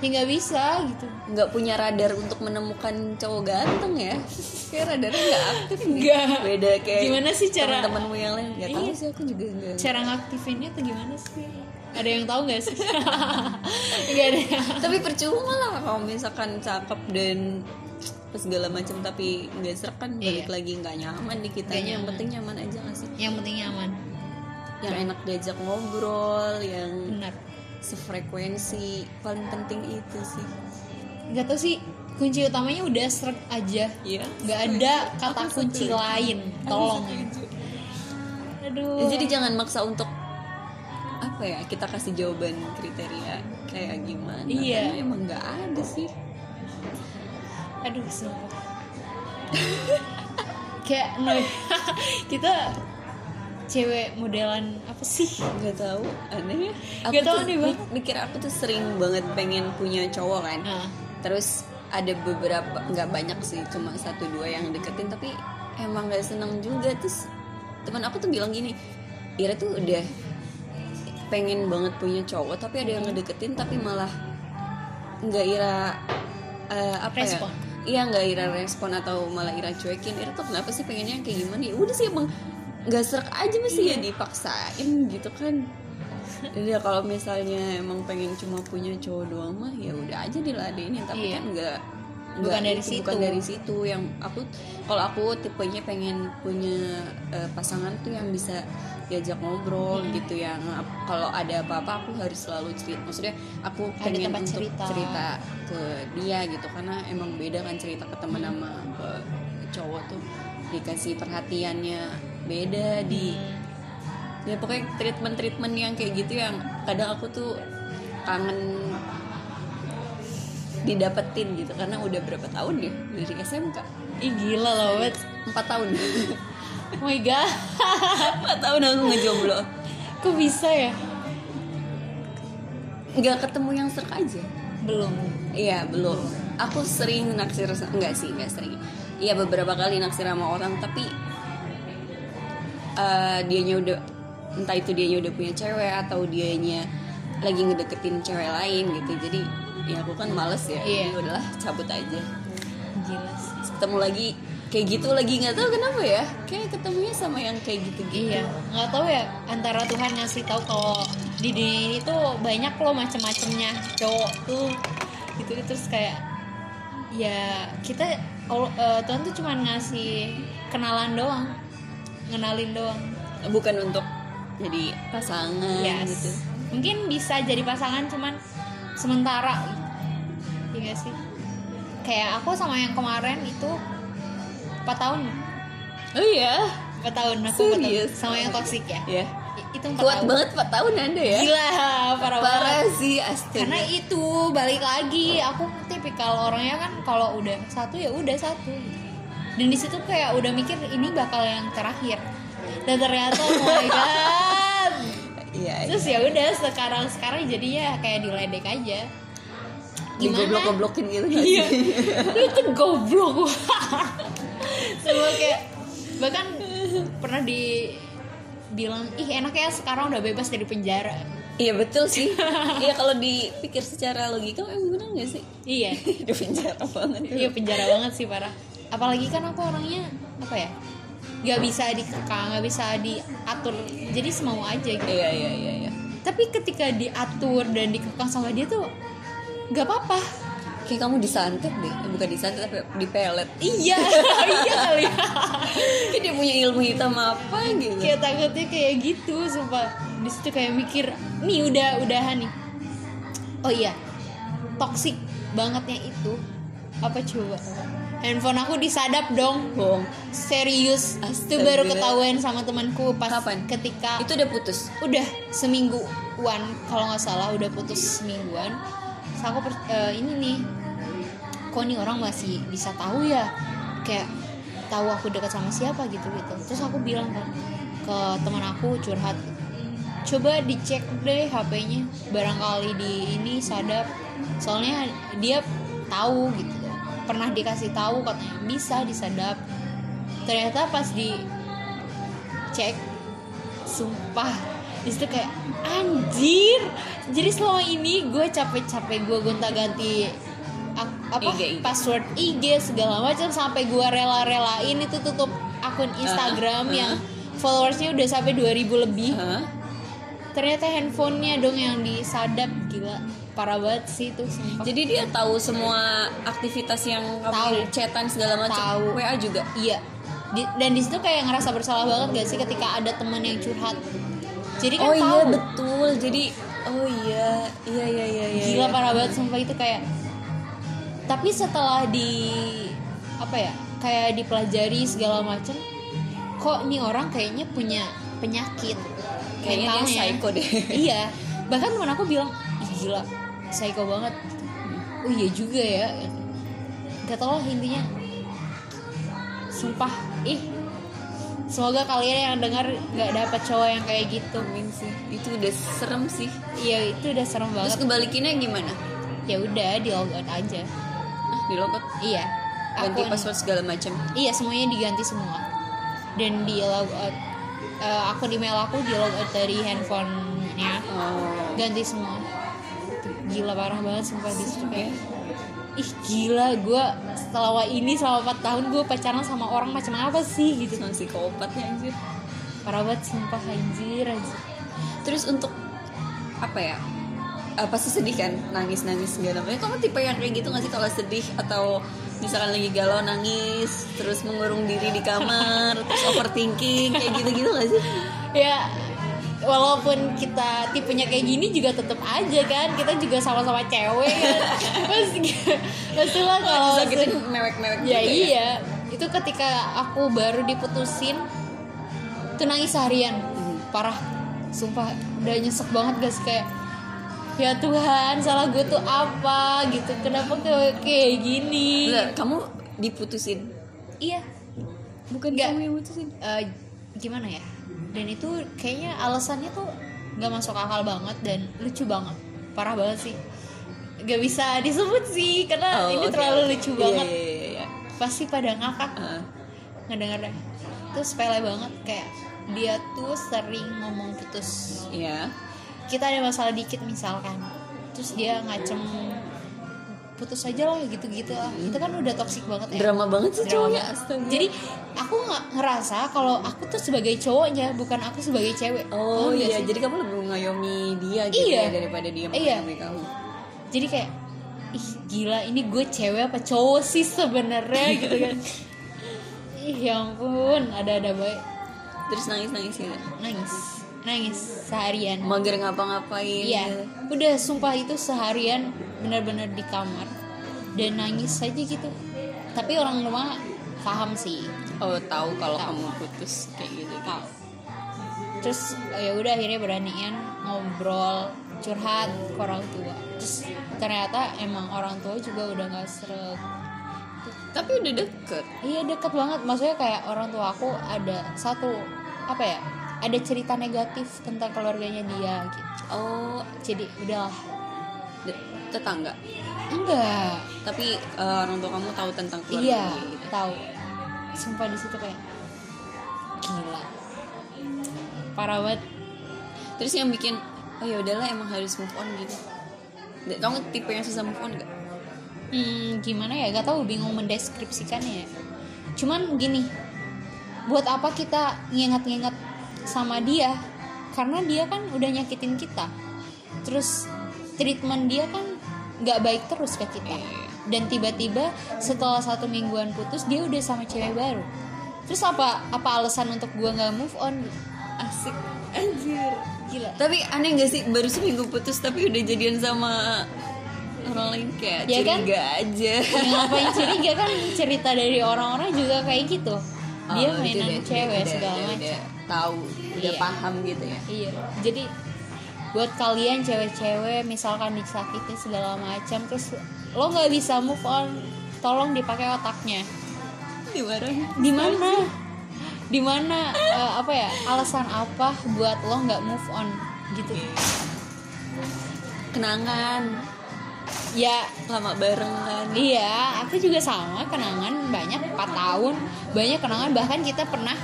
Speaker 2: ya nggak bisa gitu.
Speaker 1: Nggak punya radar untuk menemukan cowok ganteng ya. Kayak radarnya nggak aktif
Speaker 2: Nggak.
Speaker 1: beda kayak
Speaker 2: Gimana sih cara-
Speaker 1: teman-temanmu yang lain? Nggak tahu
Speaker 2: Iya.
Speaker 1: sih aku juga nggak
Speaker 2: cara ngaktifinnya tuh gimana sih? Ada yang tahu nggak sih? Nggak ada.
Speaker 1: Tapi percuma lah kalau misalkan cakep dan segala macam tapi nggak serak kan balik
Speaker 2: Iya.
Speaker 1: lagi nggak nyaman di kita. Yang penting nyaman aja nggak sih?
Speaker 2: Yang penting nyaman.
Speaker 1: Yang enak diajak ngobrol yang
Speaker 2: benar
Speaker 1: sefrekuensi paling penting itu sih.
Speaker 2: Nggak tahu sih kunci utamanya udah seret aja.
Speaker 1: Iya.
Speaker 2: nggak ada kata kunci lain tolong. aduh.
Speaker 1: Jadi jangan maksa untuk apa ya kita kasih jawaban kriteria kayak gimana.
Speaker 2: Iya.
Speaker 1: Karena emang nggak ada sih.
Speaker 2: Aduh sumpah. Kayak no. Kita cewek modelan apa sih?
Speaker 1: Nggak tahu aneh ya aku
Speaker 2: Nggak tahu
Speaker 1: mi-
Speaker 2: banget.
Speaker 1: mikir aku tuh sering banget pengen punya cowok kan.
Speaker 2: Nah,
Speaker 1: terus ada beberapa nggak banyak sih cuma satu dua yang deketin tapi emang nggak seneng juga. Terus teman aku tuh bilang gini Ira tuh udah pengen banget punya cowok tapi ada yang ngedeketin tapi malah nggak Ira eh, apa
Speaker 2: Respon.
Speaker 1: ya iya nggak Ira respon atau malah Ira cuekin. Ira tuh kenapa sih pengennya yang kayak gimana ya? Udah sih emang nggak serak aja mesti ya dipaksain gitu kan jadi ya kalau misalnya emang pengen cuma punya cowok doang mah ya udah aja diladenin tapi
Speaker 2: Iya.
Speaker 1: kan nggak
Speaker 2: Bukan dari
Speaker 1: itu,
Speaker 2: situ.
Speaker 1: bukan dari situ yang aku kalau aku tipenya pengen punya eh, pasangan tuh yang bisa diajak ngobrol
Speaker 2: Hmm.
Speaker 1: gitu yang kalau ada apa-apa aku harus selalu cerita maksudnya aku
Speaker 2: Ada
Speaker 1: pengen untuk
Speaker 2: cerita.
Speaker 1: cerita ke dia gitu karena emang beda kan cerita ke teman sama ke cowok tuh dikasih perhatiannya beda di ya pokoknya treatment treatment yang kayak gitu yang kadang aku tuh kangen didapetin gitu. Karena udah berapa tahun ya dari SMK
Speaker 2: ih gila loh bet
Speaker 1: empat tahun.
Speaker 2: Oh my god.
Speaker 1: Empat tahun aku ngejomblo.
Speaker 2: Kok bisa ya?
Speaker 1: Nggak ketemu yang serk aja.
Speaker 2: Belum.
Speaker 1: Iya belum. Aku sering naksir enggak sih enggak sering. Iya beberapa kali naksir sama orang tapi eh dianya udah entah itu dianya udah punya cewek atau dianya lagi ngedeketin cewek lain gitu. Jadi ya aku kan males ya.
Speaker 2: Iya.
Speaker 1: jadi udahlah cabut aja.
Speaker 2: Gila sih.
Speaker 1: Ketemu lagi kayak gitu lagi. Nggak tahu kenapa ya. Kayak ketemunya sama yang kayak gitu gitu
Speaker 2: Iya, nggak tahu ya antara Tuhan ngasih tahu kalau di dunia ini tuh banyak loh macem-macemnya. Cowok tuh gitu. Terus kayak ya kita eh, Tuhan tuh cuma ngasih kenalan doang, ngenalin doang.
Speaker 1: bukan untuk jadi pasangan
Speaker 2: Yes.
Speaker 1: gitu
Speaker 2: Mungkin bisa jadi pasangan cuman sementara. Iya sih? Kayak aku sama yang kemarin itu 4 tahun.
Speaker 1: oh iya
Speaker 2: 4 tahun aku empat tahun.
Speaker 1: Serius?
Speaker 2: sama yang toksik ya. I- Itu 4
Speaker 1: kuat
Speaker 2: tahun.
Speaker 1: banget 4 tahun ada ya
Speaker 2: Gila, parah, banget.
Speaker 1: parah sih astaga
Speaker 2: Karena itu balik lagi, aku tipikal orangnya kan kalau udah satu ya udah satu. Dan di situ kayak udah mikir ini bakal yang terakhir. Dan ternyata oh my god.
Speaker 1: iya
Speaker 2: Terus ya udah sekarang sekarang jadinya kayak diledek aja.
Speaker 1: digoblok goblokin gitu
Speaker 2: Iya. itu goblok. Semua kayak bahkan pernah dibilang ih enak ya sekarang udah bebas dari penjara.
Speaker 1: Iya betul sih. Iya kalau dipikir secara logika emang bener nggak sih?
Speaker 2: Iya.
Speaker 1: Di penjara banget.
Speaker 2: Iya penjara banget sih parah apalagi kan aku orangnya apa ya nggak bisa dikekang nggak bisa diatur. Jadi semau aja gitu.
Speaker 1: Iya iya iya iya.
Speaker 2: Tapi ketika diatur dan dikekang sama dia tuh nggak apa-apa.
Speaker 1: Kayak kamu disantet deh. Eh, bukan disantet tapi dipelet.
Speaker 2: Iya iya kali ya.
Speaker 1: Kayak dia punya ilmu hitam apa gitu.
Speaker 2: Kayak takutnya kayak gitu sumpah. Di situ kayak mikir nih udah udahan nih. Oh iya toxic bangetnya itu apa coba handphone aku disadap dong.
Speaker 1: Bohong.
Speaker 2: Serius. Itu baru ketahuan sama temanku pas
Speaker 1: Kapan?
Speaker 2: ketika
Speaker 1: itu udah putus?
Speaker 2: Udah semingguan. Kalau nggak salah udah putus semingguan. Terus aku per- eh, ini nih kok nih orang masih bisa tahu ya? Kayak tahu aku dekat sama siapa gitu gitu. Terus aku bilang kan ke teman aku curhat coba dicek deh HP-nya barangkali di ini sadap. Soalnya dia tahu gitu pernah dikasih tahu katanya bisa disadap ternyata pas di cek sumpah di situ kayak anjir jadi selama ini gue capek-capek gue gonta-ganti apa
Speaker 1: IG.
Speaker 2: password IG segala macam sampai gue rela-relain itu tutup akun Instagram
Speaker 1: uh.
Speaker 2: yang followersnya udah sampai 2000 lebih
Speaker 1: Hah?
Speaker 2: ternyata handphonenya dong yang disadap gila parah banget sih itu sumpah
Speaker 1: jadi dia tahu semua aktivitas yang
Speaker 2: Tahu.
Speaker 1: chatan segala macam
Speaker 2: Tahu.
Speaker 1: WA juga
Speaker 2: Iya. Di- dan di situ kayak ngerasa bersalah banget gak sih ketika ada teman yang curhat. Jadi kan
Speaker 1: oh iya
Speaker 2: tahu.
Speaker 1: betul jadi oh iya iya iya iya iya
Speaker 2: Gila
Speaker 1: iya.
Speaker 2: parah banget sumpah itu kayak. Tapi setelah di apa ya? Kayak dipelajari segala macem kok nih orang kayaknya punya penyakit
Speaker 1: kayaknya dia
Speaker 2: mentalnya.
Speaker 1: psycho deh
Speaker 2: iya bahkan teman aku bilang gila psycho banget. Oh iya juga ya. Gak tau lah intinya. Sumpah ih. Semoga kalian yang dengar nggak dapet cowok yang kayak gitu
Speaker 1: Amin sih. Itu udah serem sih.
Speaker 2: Iya itu udah serem
Speaker 1: terus
Speaker 2: banget.
Speaker 1: kebalikinnya gimana?
Speaker 2: Ya udah di log out aja.
Speaker 1: Ah di logout?
Speaker 2: Iya.
Speaker 1: Ganti
Speaker 2: Akun-
Speaker 1: password segala macam.
Speaker 2: Iya semuanya diganti semua. Dan di log out eh, akun email aku di log out dari handphonenya.
Speaker 1: Oh.
Speaker 2: Ganti semua gila parah banget sumpah di situ kayak ih gila gue setelah ini selama 4 tahun gue pacaran sama orang macam apa sih? Gitu.
Speaker 1: Sama psikopatnya anjir.
Speaker 2: Parah banget sumpah anjir anjir.
Speaker 1: Terus untuk apa ya eh, pasti sedih kan nangis nangis segala macam. Kamu tipe yang kayak gitu gak sih kalau sedih atau misalkan lagi galau nangis terus mengurung diri di kamar terus overthinking kayak gitu gitu gak sih?
Speaker 2: Ya walaupun kita tipenya kayak gini juga tetep aja kan kita juga sama-sama cewek kan. Pasti pastilah kalau
Speaker 1: sakitin mewek-mewek
Speaker 2: ya
Speaker 1: gitu
Speaker 2: iya itu ketika aku baru diputusin tuh nangis seharian. Parah sumpah udah nyesek banget guys kayak ya Tuhan salah gue tuh apa? gitu. Kenapa kayak kayak gini?
Speaker 1: Bentar, kamu diputusin?
Speaker 2: Iya.
Speaker 1: Bukan
Speaker 2: Nggak.
Speaker 1: kamu yang putusin
Speaker 2: Eh, gimana ya dan itu kayaknya alasannya tuh nggak masuk akal banget dan lucu banget. Parah banget sih. Gak bisa disebut sih karena
Speaker 1: Oh,
Speaker 2: ini
Speaker 1: oke,
Speaker 2: terlalu lucu
Speaker 1: Iya,
Speaker 2: banget.
Speaker 1: iya, iya, iya.
Speaker 2: pasti pada ngakak.
Speaker 1: Ah,
Speaker 2: ngedengernya. Itu sepele banget kayak dia tuh sering ngomong putus.
Speaker 1: Iya.
Speaker 2: Kita ada masalah dikit misalkan. Terus dia ngacem putus aja lah gitu-gitu. Lah itu kan udah toksik banget ya.
Speaker 1: Drama banget sih cowoknya
Speaker 2: jadi aku nggak ngerasa kalau aku tuh sebagai cowoknya bukan aku sebagai cewek.
Speaker 1: Oh
Speaker 2: nggak
Speaker 1: iya jadi kamu lebih mengayomi dia gitu
Speaker 2: Iya.
Speaker 1: ya daripada dia
Speaker 2: Iya.
Speaker 1: mengayomi kamu.
Speaker 2: Jadi kayak ih gila ini gue cewek apa cowok sih sebenarnya gitu kan. Ih ya ampun ada-ada baik
Speaker 1: terus nangis nangis gitu
Speaker 2: nangis. Nangis seharian.
Speaker 1: Mager ngapa-ngapain
Speaker 2: Iya,
Speaker 1: gitu.
Speaker 2: udah sumpah itu seharian benar-benar di kamar dan nangis aja gitu. Tapi orang rumah paham sih,
Speaker 1: oh tahu kalau
Speaker 2: Tahu.
Speaker 1: kamu putus kayak gitu
Speaker 2: tahu. Terus ya udah akhirnya beraniin ngobrol, curhat ke orang tua. Terus ternyata emang orang tua juga udah nggak seret.
Speaker 1: tapi udah deket
Speaker 2: Iya deket banget, maksudnya kayak orang tua aku ada satu apa ya? Ada cerita negatif tentang keluarganya dia gitu.
Speaker 1: oh
Speaker 2: Jadi udahlah.
Speaker 1: Tetangga?
Speaker 2: Enggak,
Speaker 1: tapi eh, orang tua kamu tahu tentang keluarga
Speaker 2: iya
Speaker 1: gitu?
Speaker 2: tahu. Sumpah di situ kayak gila. Parah banget.
Speaker 1: Terus yang bikin oh ya udahlah emang harus move on gitu. Kamu tipe yang susah move on gak
Speaker 2: hmm, gimana ya? Gak tahu bingung mendeskripsikannya ya. Cuman gini buat apa kita nginget-nginget sama dia? Karena dia kan udah nyakitin kita. Terus treatment dia kan nggak baik terus ke kita.
Speaker 1: Iya.
Speaker 2: dan tiba-tiba setelah satu mingguan putus dia udah sama cewek baru. Terus apa apa alasan untuk gua nggak move on?
Speaker 1: Asik. Anjir.
Speaker 2: Gila.
Speaker 1: Tapi aneh gak sih? Baru seminggu putus tapi udah jadian sama orang lain kayak
Speaker 2: Ya kan?
Speaker 1: curiga aja.
Speaker 2: Yang ngapain curiga kan? Cerita dari orang-orang juga kayak gitu. Dia
Speaker 1: Oh,
Speaker 2: mainan
Speaker 1: udah-
Speaker 2: cewek
Speaker 1: udah-
Speaker 2: segala macam.
Speaker 1: tahu udah
Speaker 2: Iya.
Speaker 1: paham gitu ya.
Speaker 2: Iya. Jadi buat kalian cewek-cewek misalkan disakitin segala macam terus lo nggak bisa move on tolong dipakai otaknya.
Speaker 1: Dimarahin
Speaker 2: di mana? Di mana? Eh, apa ya alasan apa buat lo nggak move on gitu.
Speaker 1: Kenangan.
Speaker 2: Ya.
Speaker 1: Lama bareng kan
Speaker 2: Iya, aku juga sama kenangan banyak 4 tahun. Banyak kenangan bahkan kita pernah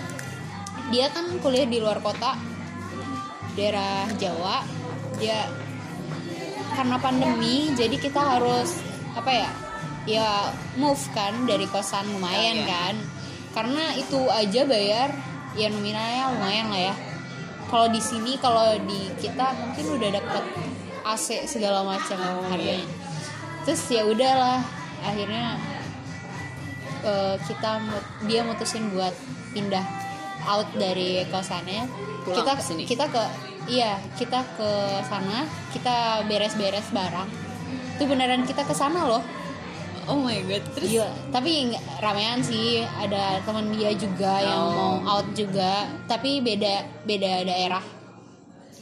Speaker 2: dia kan kuliah di luar kota daerah Jawa dia karena pandemi jadi kita harus apa ya ya move kan dari kosan lumayan
Speaker 1: Iya.
Speaker 2: kan. Karena itu aja bayar ya nominalnya lumayan lah ya. Kalau di sini kalau di kita mungkin udah dapet AC segala macam
Speaker 1: Oh,
Speaker 2: harganya. Terus ya udahlah akhirnya eh, kita dia mutusin buat pindah out dari kosannya
Speaker 1: Pulang
Speaker 2: kita
Speaker 1: ke sini.
Speaker 2: kita ke iya kita ke sana kita beres-beres barang. Itu beneran kita ke sana loh.
Speaker 1: Oh my god terus?
Speaker 2: Gila. tapi ramean sih. Ada teman dia juga yang
Speaker 1: Oh.
Speaker 2: mau out juga. Tapi beda beda daerah.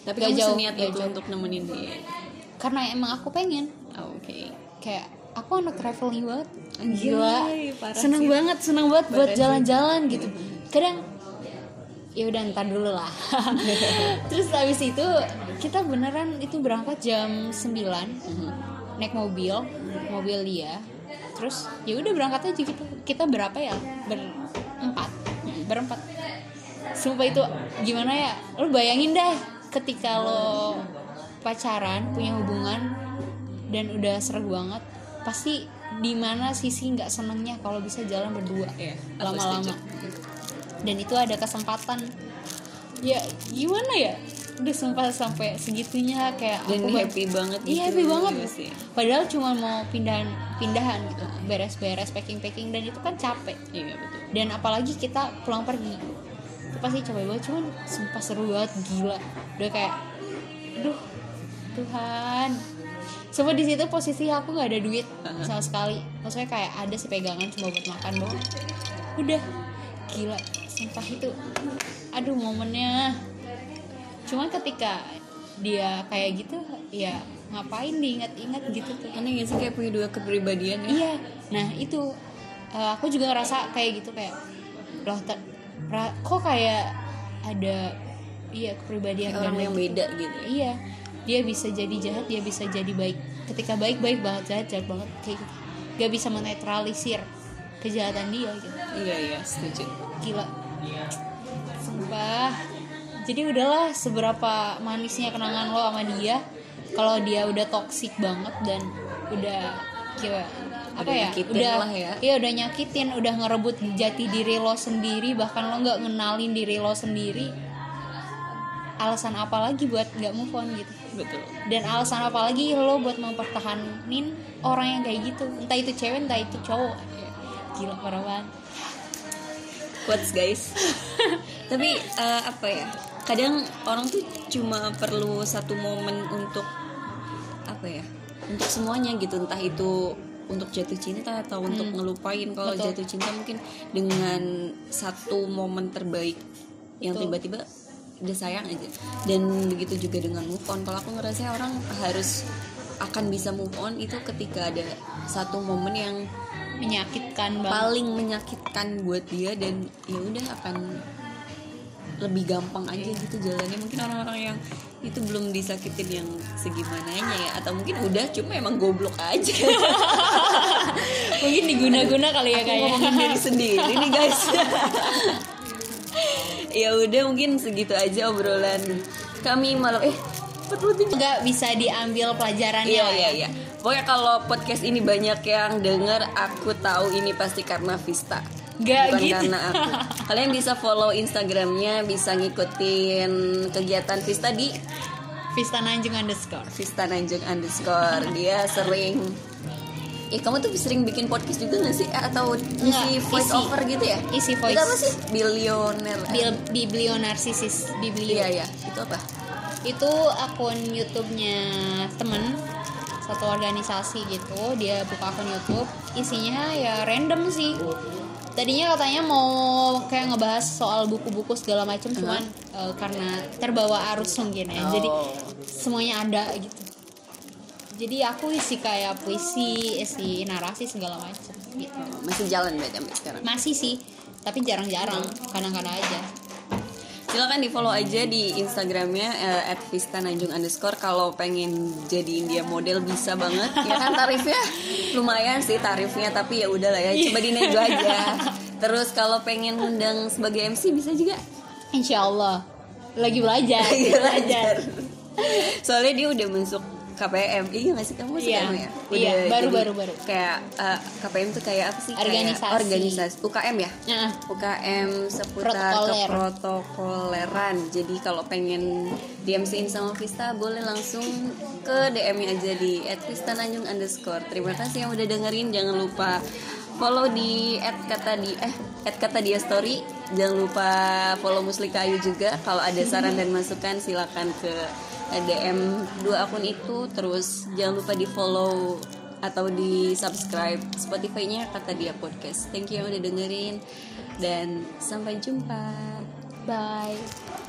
Speaker 1: Tapi
Speaker 2: Gak
Speaker 1: kamu
Speaker 2: jauh,
Speaker 1: seniat
Speaker 2: gak
Speaker 1: itu
Speaker 2: jauh.
Speaker 1: untuk nemenin dia?
Speaker 2: Karena emang aku pengen.
Speaker 1: Oh, oke.
Speaker 2: Kayak aku anak traveling banget. Gila.
Speaker 1: parah
Speaker 2: seneng
Speaker 1: sih.
Speaker 2: banget seneng banget buat
Speaker 1: Parah
Speaker 2: jalan-jalan gitu. Kadang ya udah ntar dulu lah. Terus habis itu kita beneran itu berangkat jam 9
Speaker 1: Mhm.
Speaker 2: naik mobil mobil dia. Terus ya udah berangkat aja gitu kita berapa ya? Berempat. Berempat. Sumpah itu gimana ya? Lu bayangin dah ketika lo pacaran punya hubungan dan udah seru banget pasti di mana sisi nggak senengnya kalau bisa jalan berdua.
Speaker 1: Iya,
Speaker 2: lama-lama. Dan itu ada kesempatan ya gimana ya udah sumpah sampai segitunya kayak
Speaker 1: dan
Speaker 2: aku
Speaker 1: happy banget
Speaker 2: Iya
Speaker 1: gitu.
Speaker 2: happy banget.
Speaker 1: Iya sih.
Speaker 2: Padahal cuma mau pindahan pindahan gitu, beres-beres packing-packing dan itu kan capek.
Speaker 1: iya betul
Speaker 2: Dan apalagi kita pulang pergi. Itu pasti capek banget cuman sumpah seru banget gila. Udah kayak aduh Tuhan. Sumpah di situ posisi aku nggak ada duit sama sekali. Maksudnya kayak ada sih pegangan cuma buat makan doang. Udah gila. Sumpah itu. Aduh momennya. Cuman ketika dia kayak gitu ya ngapain diingat-ingat gitu tuh.
Speaker 1: Aneh gak sih kayak punya dua kepribadian ya?
Speaker 2: Iya. Nah itu eh, aku juga ngerasa kayak gitu kayak loh ter- kok kayak ada iya kepribadian
Speaker 1: Kayak orang yang
Speaker 2: gitu.
Speaker 1: beda gitu ya.
Speaker 2: iya. Dia bisa jadi jahat dia bisa jadi baik. Ketika baik baik banget jahat jahat banget. Kayak gitu. Gak bisa menetralisir kejahatan dia gitu.
Speaker 1: Iya iya setuju.
Speaker 2: Gila sumpah jadi udahlah seberapa manisnya kenangan lo sama dia kalau dia udah toksik banget dan udah kira apa
Speaker 1: Udah
Speaker 2: ya udah
Speaker 1: lah ya.
Speaker 2: iya udah nyakitin udah ngerebut jati diri lo sendiri bahkan lo nggak ngenalin diri lo sendiri alasan apa lagi buat nggak move on gitu?
Speaker 1: Betul.
Speaker 2: Dan alasan apa lagi lo buat mempertahanin orang yang kayak gitu? Entah itu cewek entah itu cowok. Gila parah banget
Speaker 1: quotes guys. Tapi eh, apa ya? Kadang orang tuh cuma perlu satu momen untuk apa ya? Untuk semuanya gitu. Entah itu untuk jatuh cinta atau untuk ngelupain. Kalau
Speaker 2: Betul.
Speaker 1: jatuh cinta mungkin dengan satu momen terbaik yang tiba-tiba udah sayang aja. Dan begitu juga dengan move on. Kalau aku ngerasa orang harus akan bisa move on itu ketika ada satu momen yang
Speaker 2: menyakitkan banget.
Speaker 1: Paling menyakitkan buat dia dan ya udah akan lebih gampang aja gitu jalannya. Mungkin orang-orang yang itu belum disakitin yang segimananya ya. Atau mungkin udah cuma emang goblok aja.
Speaker 2: Mungkin diguna-guna kali ya
Speaker 1: aku
Speaker 2: kayaknya
Speaker 1: ngomongin diri sendiri nih guys. Ya udah mungkin segitu aja obrolan kami malam eh 47
Speaker 2: nggak bisa diambil pelajarannya.
Speaker 1: Iya iya
Speaker 2: ya.
Speaker 1: iya. Pokoknya kalau podcast ini banyak yang denger, aku tahu ini pasti karena Vista.
Speaker 2: Nggak
Speaker 1: Bukan
Speaker 2: gitu.
Speaker 1: karena aku. Kalian bisa follow Instagramnya, bisa ngikutin kegiatan Vista di
Speaker 2: Vista Nanjung underscore
Speaker 1: Vista Nanjung underscore. Dia sering Eh kamu tuh sering bikin podcast juga gak sih? Atau isi
Speaker 2: Nggak,
Speaker 1: voice
Speaker 2: isi.
Speaker 1: over gitu ya?
Speaker 2: Isi voice.
Speaker 1: Itu apa sih? Bilioner
Speaker 2: Bil biblionarsisis biblio
Speaker 1: Iya iya, itu apa?
Speaker 2: itu akun YouTube-nya temen satu organisasi gitu dia buka akun YouTube. Isinya ya random sih. Tadinya katanya mau kayak ngebahas soal buku-buku segala macam cuman eh, karena terbawa arus mungkin ya. Jadi
Speaker 1: Oh.
Speaker 2: semuanya ada gitu. Jadi aku isi kayak puisi isi narasi segala macam gitu.
Speaker 1: Masih jalan berarti sampai sekarang?
Speaker 2: Masih sih tapi jarang-jarang kadang-kadang aja
Speaker 1: silakan di follow aja di instagramnya eh, @vistananjung underscore. Kalau pengen jadiin dia model bisa banget. Ya kan tarifnya? Lumayan sih tarifnya tapi ya udahlah ya coba dinego aja. Terus kalau pengen undang sebagai MC bisa juga.
Speaker 2: Insya Allah. Lagi belajar
Speaker 1: Lagi belajar. Soalnya dia udah masuk KPM iya nggak sih kamu masuk
Speaker 2: Iya.
Speaker 1: KPM ya
Speaker 2: Iya, baru,
Speaker 1: jadi
Speaker 2: baru, baru.
Speaker 1: kayak eh, KPM tuh kayak apa sih Kayak
Speaker 2: Organisasi.
Speaker 1: organisasi UKM ya
Speaker 2: Nah,
Speaker 1: UKM seputar
Speaker 2: Protokoler.
Speaker 1: keprotokoleran. Jadi kalau pengen DMC-in sama Vista boleh langsung ke DM-nya aja di @vistananjung underscore. Terima kasih yang udah dengerin. Jangan lupa follow di @kata di eh @kata dia story. Jangan lupa follow Muslika Ayu juga. Kalau ada saran dan masukan silakan ke DM dua akun itu. Terus jangan lupa di follow atau di subscribe Spotify-nya kata dia podcast. Thank you yang udah dengerin dan sampai jumpa.
Speaker 2: bye.